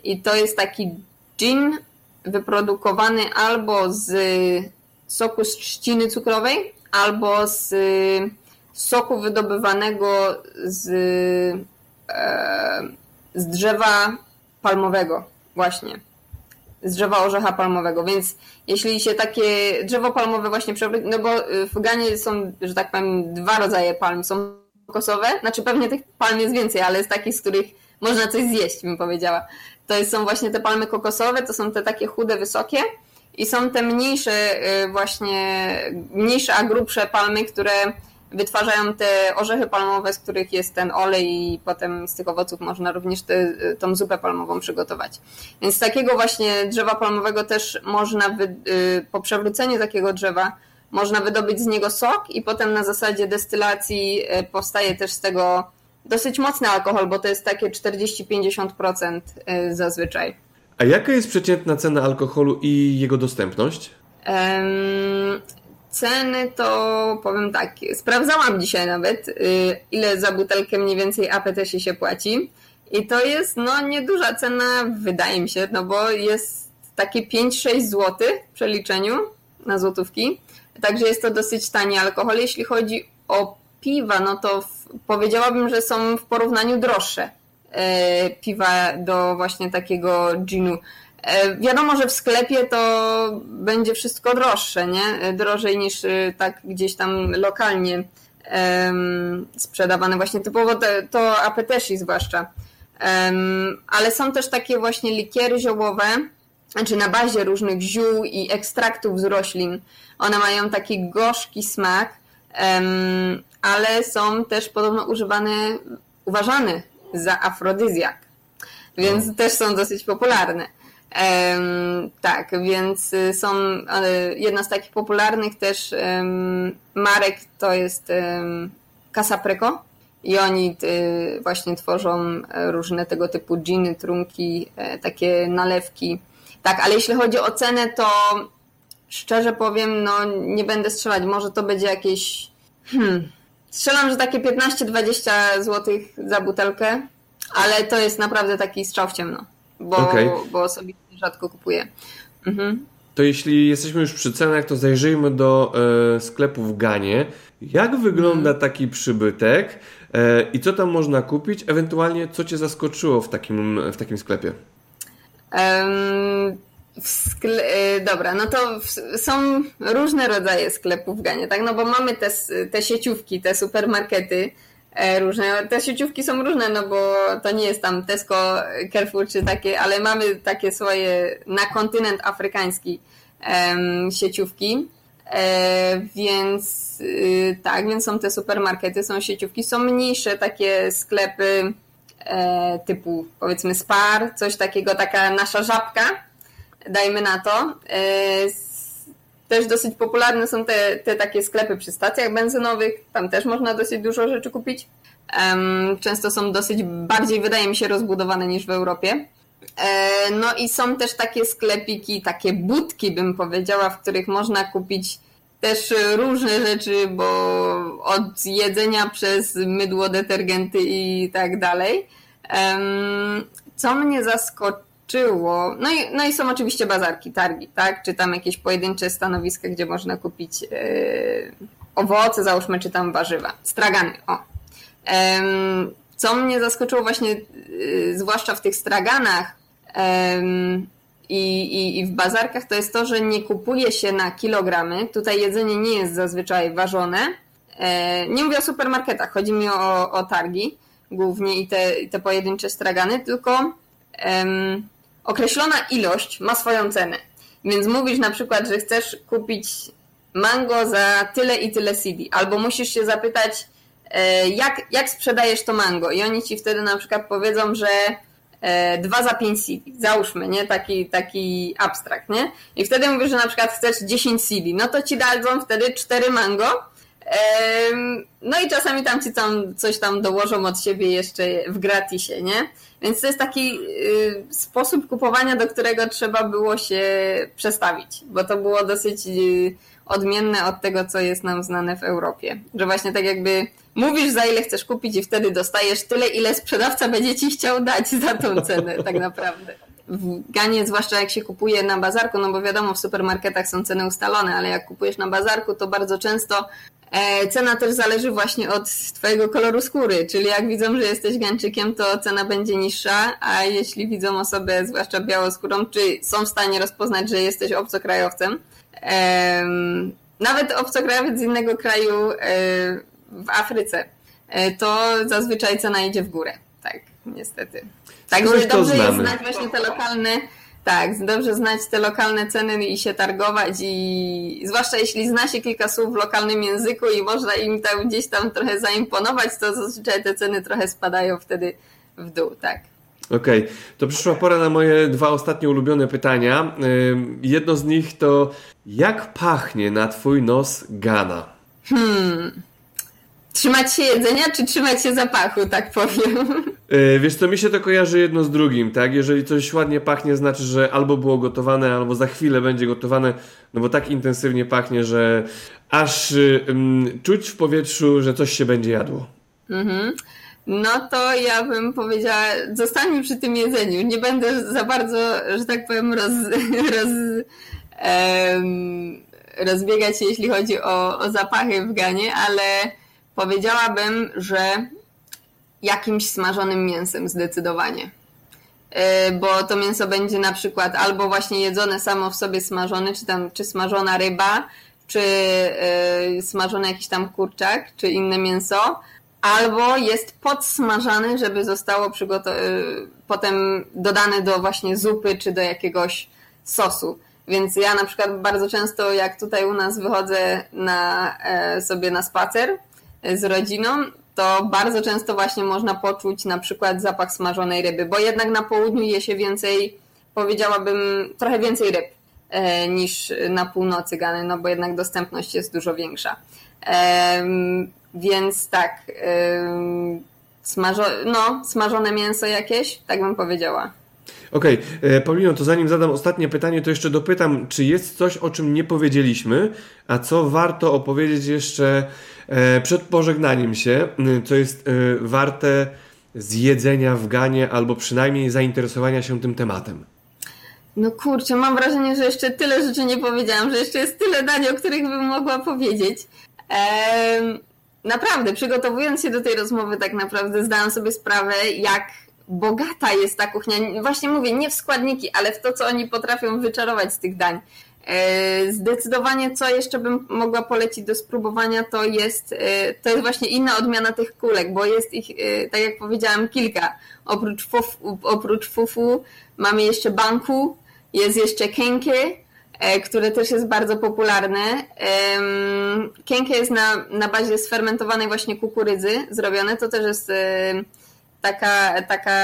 Speaker 3: I to jest taki gin wyprodukowany albo z soku z trzciny cukrowej, albo z soku wydobywanego z, e, z drzewa palmowego, właśnie. Z drzewa orzecha palmowego. Więc jeśli się takie drzewo palmowe właśnie przewróci, no bo w Ganie są, że tak powiem, dwa rodzaje palm. Są kokosowe, znaczy pewnie tych palm jest więcej, ale z takich, z których można coś zjeść, bym powiedziała. To są właśnie te palmy kokosowe, to są te takie chude, wysokie i są te mniejsze y, właśnie, mniejsze, a grubsze palmy, które wytwarzają te orzechy palmowe, z których jest ten olej i potem z tych owoców można również te, tą zupę palmową przygotować. Więc z takiego właśnie drzewa palmowego też można, wy, y, po przewróceniu takiego drzewa, można wydobyć z niego sok i potem na zasadzie destylacji y, powstaje też z tego dosyć mocny alkohol, bo to jest takie 40-50% y, zazwyczaj.
Speaker 1: A jaka jest przeciętna cena alkoholu i jego dostępność?
Speaker 3: Um, ceny to powiem tak, sprawdzałam dzisiaj nawet, y, ile za butelkę mniej więcej APT się płaci. I to jest no nieduża cena, wydaje mi się, no bo jest takie 5-6 zł w przeliczeniu na złotówki. Także jest to dosyć tani alkohol. Jeśli chodzi o piwa, no to w, powiedziałabym, że są w porównaniu droższe e, piwa do właśnie takiego ginu. E, wiadomo, że w sklepie to będzie wszystko droższe, nie? E, drożej niż e, tak gdzieś tam lokalnie sprzedawane właśnie typowo to, to apeteshi zwłaszcza. Ale są też takie właśnie likiery ziołowe, znaczy na bazie różnych ziół i ekstraktów z roślin. One mają taki gorzki smak, ale są też podobno używane, uważane za afrodyzjak, więc no. też są dosyć popularne. Um, tak, więc y, są jedna z takich popularnych też um, marek to jest um, Casa Preco i oni y, właśnie tworzą e, różne tego typu giny, trunki, e, takie nalewki. Tak, ale jeśli chodzi o cenę, to szczerze powiem, no nie będę strzelać, może to będzie jakieś hmm, strzelam, że takie 15-20 zł za butelkę, ale to jest naprawdę taki strzał w ciemno, bo, okay. bo osobiście rzadko kupuję. Mhm.
Speaker 1: To jeśli jesteśmy już przy cenach, to zajrzyjmy do e, sklepu w Ganie. Jak wygląda mhm. taki przybytek e, i co tam można kupić? Ewentualnie co Cię zaskoczyło w takim, w takim sklepie?
Speaker 3: Um, skle... E, dobra, no to są różne rodzaje sklepów w Ganie, tak? No bo mamy te, te sieciówki, te supermarkety, różne. Te sieciówki są różne, no bo to nie jest tam Tesco, Carrefour czy takie, ale mamy takie swoje na kontynent afrykański sieciówki. E, więc y, tak, więc są te supermarkety, są sieciówki, są mniejsze takie sklepy e, typu powiedzmy Spar, coś takiego, taka nasza żabka, dajmy na to. Też dosyć popularne są te, te takie sklepy przy stacjach benzynowych, tam też można dosyć dużo rzeczy kupić. Często są dosyć bardziej, wydaje mi się, rozbudowane niż w Europie. E, no i są też takie sklepiki, takie budki, bym powiedziała, w których można kupić też różne rzeczy, bo od jedzenia przez mydło, detergenty i tak dalej. Co mnie zaskoczyło, no i, no i są oczywiście bazarki, targi, tak? Czy tam jakieś pojedyncze stanowiska, gdzie można kupić yy, owoce, załóżmy, czy tam warzywa. Stragany, o. Ym, co mnie zaskoczyło właśnie, yy, zwłaszcza w tych straganach i, i, i w bazarkach, to jest to, że nie kupuje się na kilogramy. Tutaj jedzenie nie jest zazwyczaj ważone. Yy, nie mówię o supermarketach, chodzi mi o, o targi głównie i te, te pojedyncze stragany, tylko określona ilość ma swoją cenę. Więc mówisz na przykład, że chcesz kupić mango za tyle i tyle CD, albo musisz się zapytać, e, jak, jak sprzedajesz to mango i oni ci wtedy na przykład powiedzą, że 2 e, za 5 CD, załóżmy, nie? Taki, taki abstrakt, nie? I wtedy mówisz, że na przykład chcesz 10 CD, no to ci dadzą wtedy 4 mango, no i czasami tam ci tam coś tam dołożą od siebie jeszcze w gratisie, nie? Więc to jest taki y, sposób kupowania, do którego trzeba było się przestawić, bo to było dosyć y, odmienne od tego, co jest nam znane w Europie. Że właśnie tak jakby mówisz, za ile chcesz kupić i wtedy dostajesz tyle, ile sprzedawca będzie ci chciał dać za tą cenę, tak naprawdę. W Ganie, zwłaszcza jak się kupuje na bazarku, no bo wiadomo, w supermarketach są ceny ustalone, ale jak kupujesz na bazarku, to bardzo często cena też zależy właśnie od Twojego koloru skóry, czyli jak widzą, że jesteś Gańczykiem, to cena będzie niższa, a jeśli widzą osobę, zwłaszcza białoskórą, czy są w stanie rozpoznać, że jesteś obcokrajowcem, nawet obcokrajowiec z innego kraju e, w Afryce, e, to zazwyczaj cena idzie w górę. Tak, niestety. Także dobrze jest znać właśnie te lokalne Tak, dobrze znać te lokalne ceny i się targować i zwłaszcza jeśli zna się kilka słów w lokalnym języku i można im tam gdzieś tam trochę zaimponować, to zazwyczaj te ceny trochę spadają wtedy w dół, tak.
Speaker 1: Okej, okay. to przyszła pora na moje dwa ostatnie ulubione pytania. Jedno z nich to jak pachnie na twój nos Gana?
Speaker 3: Hmm. Trzymać się jedzenia, czy trzymać się zapachu, tak powiem?
Speaker 1: E, wiesz co, mi się to kojarzy jedno z drugim, tak? Jeżeli coś ładnie pachnie, znaczy, że albo było gotowane, albo za chwilę będzie gotowane, no bo tak intensywnie pachnie, że aż um, czuć w powietrzu, że coś się będzie jadło. Mhm.
Speaker 3: No to ja bym powiedziała, zostańmy przy tym jedzeniu. Nie będę za bardzo, że tak powiem, roz, roz, rozbiegać się, jeśli chodzi o, o zapachy w Ganie, ale powiedziałabym, że jakimś smażonym mięsem zdecydowanie. E, bo to mięso będzie na przykład albo właśnie jedzone samo w sobie smażone, czy tam czy smażona ryba, czy yy, smażony jakiś tam kurczak, czy inne mięso, albo jest podsmażany, żeby zostało yy, potem dodane do właśnie zupy, czy do jakiegoś sosu. Więc ja na przykład bardzo często, jak tutaj u nas wychodzę na, e, sobie na spacer z rodziną, to bardzo często właśnie można poczuć na przykład zapach smażonej ryby, bo jednak na południu je się więcej, powiedziałabym, trochę więcej ryb e, niż na północy Gany, no bo jednak dostępność jest dużo większa. Więc tak, smażo, no, smażone mięso jakieś, tak bym powiedziała.
Speaker 1: Okej, okay. E, Paulino, to zanim zadam ostatnie pytanie, to jeszcze dopytam, czy jest coś, o czym nie powiedzieliśmy, a co warto opowiedzieć jeszcze e, przed pożegnaniem się, co jest e, warte zjedzenia w Ganie albo przynajmniej zainteresowania się tym tematem?
Speaker 3: No kurczę, mam wrażenie, że jeszcze tyle rzeczy nie powiedziałam, że jeszcze jest tyle dań, o których bym mogła powiedzieć. Naprawdę, przygotowując się do tej rozmowy, tak naprawdę zdałam sobie sprawę, jak bogata jest ta kuchnia. Właśnie mówię, nie w składniki, ale w to, co oni potrafią wyczarować z tych dań. E, zdecydowanie, co jeszcze bym mogła polecić do spróbowania, to jest, e, to jest właśnie inna odmiana tych kulek, bo jest ich, e, tak jak powiedziałam, kilka. Oprócz fufu, oprócz fufu mamy jeszcze banku, jest jeszcze kenkie, które też jest bardzo popularne. Kenkie jest na, na bazie sfermentowanej właśnie kukurydzy zrobione, to też jest taka, taka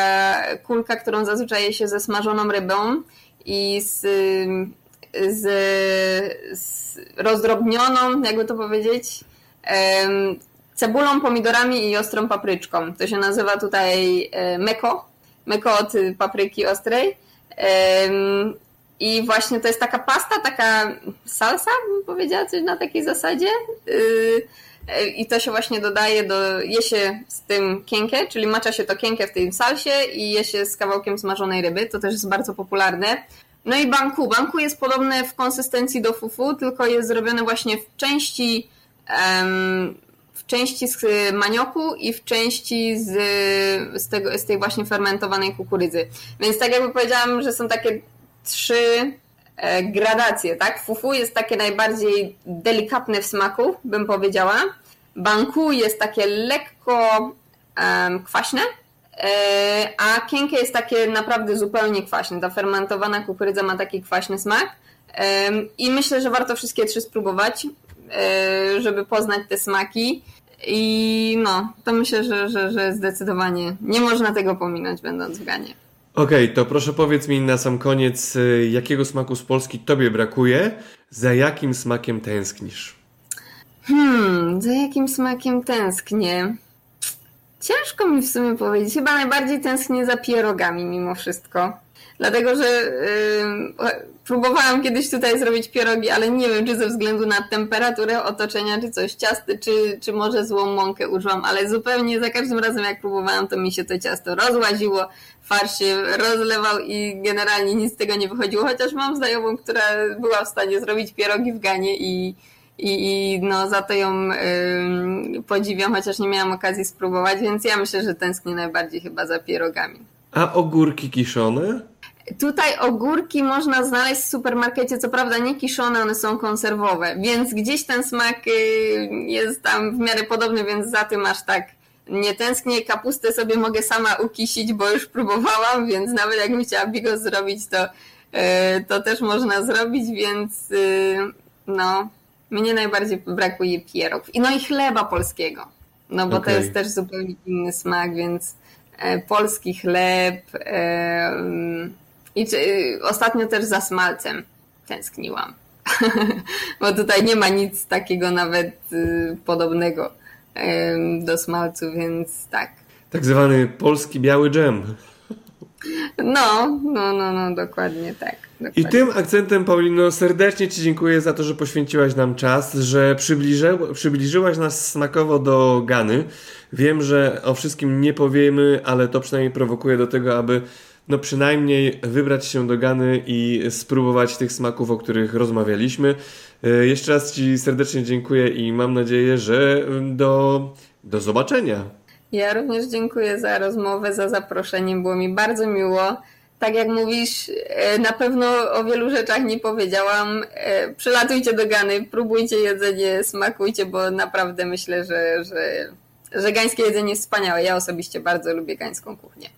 Speaker 3: kulka, którą zazwyczaj je się ze smażoną rybą i z, z, z rozdrobnioną, jakby to powiedzieć, cebulą, pomidorami i ostrą papryczką. To się nazywa tutaj e, meko, meko od papryki ostrej. I właśnie to jest taka pasta, taka salsa, bym powiedziała, coś na takiej zasadzie. Y, i to się właśnie dodaje do, je się z tym kienkę, czyli macza się to kienkę w tej salsie i je się z kawałkiem smażonej ryby, to też jest bardzo popularne. No i banku. Banku jest podobne w konsystencji do fufu, tylko jest zrobione właśnie w części w części z manioku i w części z, z, tego, z tej właśnie fermentowanej kukurydzy. Więc tak jakby powiedziałam, że są takie trzy E, gradacje, tak? Fufu jest takie najbardziej delikatne w smaku, bym powiedziała. Banku jest takie lekko kwaśne, e, a kienke jest takie naprawdę zupełnie kwaśne. Ta fermentowana kukurydza ma taki kwaśny smak. I myślę, że warto wszystkie trzy spróbować, e, żeby poznać te smaki. I no, to myślę, że, że, że zdecydowanie nie można tego pominąć, będąc w Ganie.
Speaker 1: Okej, okay, to proszę powiedz mi na sam koniec, y, jakiego smaku z Polski Tobie brakuje? Za jakim smakiem tęsknisz?
Speaker 3: Hmm, za jakim smakiem tęsknię? Ciężko mi w sumie powiedzieć. Chyba najbardziej tęsknię za pierogami mimo wszystko. Dlatego, że yy, próbowałam kiedyś tutaj zrobić pierogi, ale nie wiem, czy ze względu na temperaturę otoczenia, czy coś ciasty, czy, czy może złą mąkę użyłam, ale zupełnie za każdym razem jak próbowałam, to mi się to ciasto rozłaziło, farsz się rozlewał i generalnie nic z tego nie wychodziło, chociaż mam znajomą, która była w stanie zrobić pierogi w Ganie i, i, i no za to ją yy, podziwiam, chociaż nie miałam okazji spróbować, więc ja myślę, że tęsknię najbardziej chyba za pierogami.
Speaker 1: A ogórki kiszone?
Speaker 3: Tutaj ogórki można znaleźć w supermarkecie, co prawda nie kiszone, one są konserwowe, więc gdzieś ten smak y, jest tam w miarę podobny, więc za tym aż tak nie tęsknię. Kapustę sobie mogę sama ukisić, bo już próbowałam, więc nawet jakbym chciała bigos zrobić, to to też można zrobić, więc no, mnie najbardziej brakuje pierogów. I no i chleba polskiego, no bo okay. to jest też zupełnie inny smak, więc polski chleb i ostatnio też za smalcem tęskniłam. bo tutaj nie ma nic takiego nawet podobnego do smalcu, więc tak.
Speaker 1: Tak zwany polski biały dżem.
Speaker 3: No, no, no, no, dokładnie tak.
Speaker 1: I tym akcentem, Paulino, serdecznie Ci dziękuję za to, że poświęciłaś nam czas, że przybliży, przybliżyłaś nas smakowo do Gany. Wiem, że o wszystkim nie powiemy, ale to przynajmniej prowokuje do tego, aby no przynajmniej wybrać się do Gany i spróbować tych smaków, o których rozmawialiśmy. E, jeszcze raz Ci serdecznie dziękuję i mam nadzieję, że do, do zobaczenia.
Speaker 3: Ja również dziękuję za rozmowę, za zaproszenie. Było mi bardzo miło. Tak jak mówisz, e, na pewno o wielu rzeczach nie powiedziałam. E, przylatujcie do Gany, próbujcie jedzenie, smakujcie, bo naprawdę myślę, że, że, że gańskie jedzenie jest wspaniałe. Ja osobiście bardzo lubię gańską kuchnię.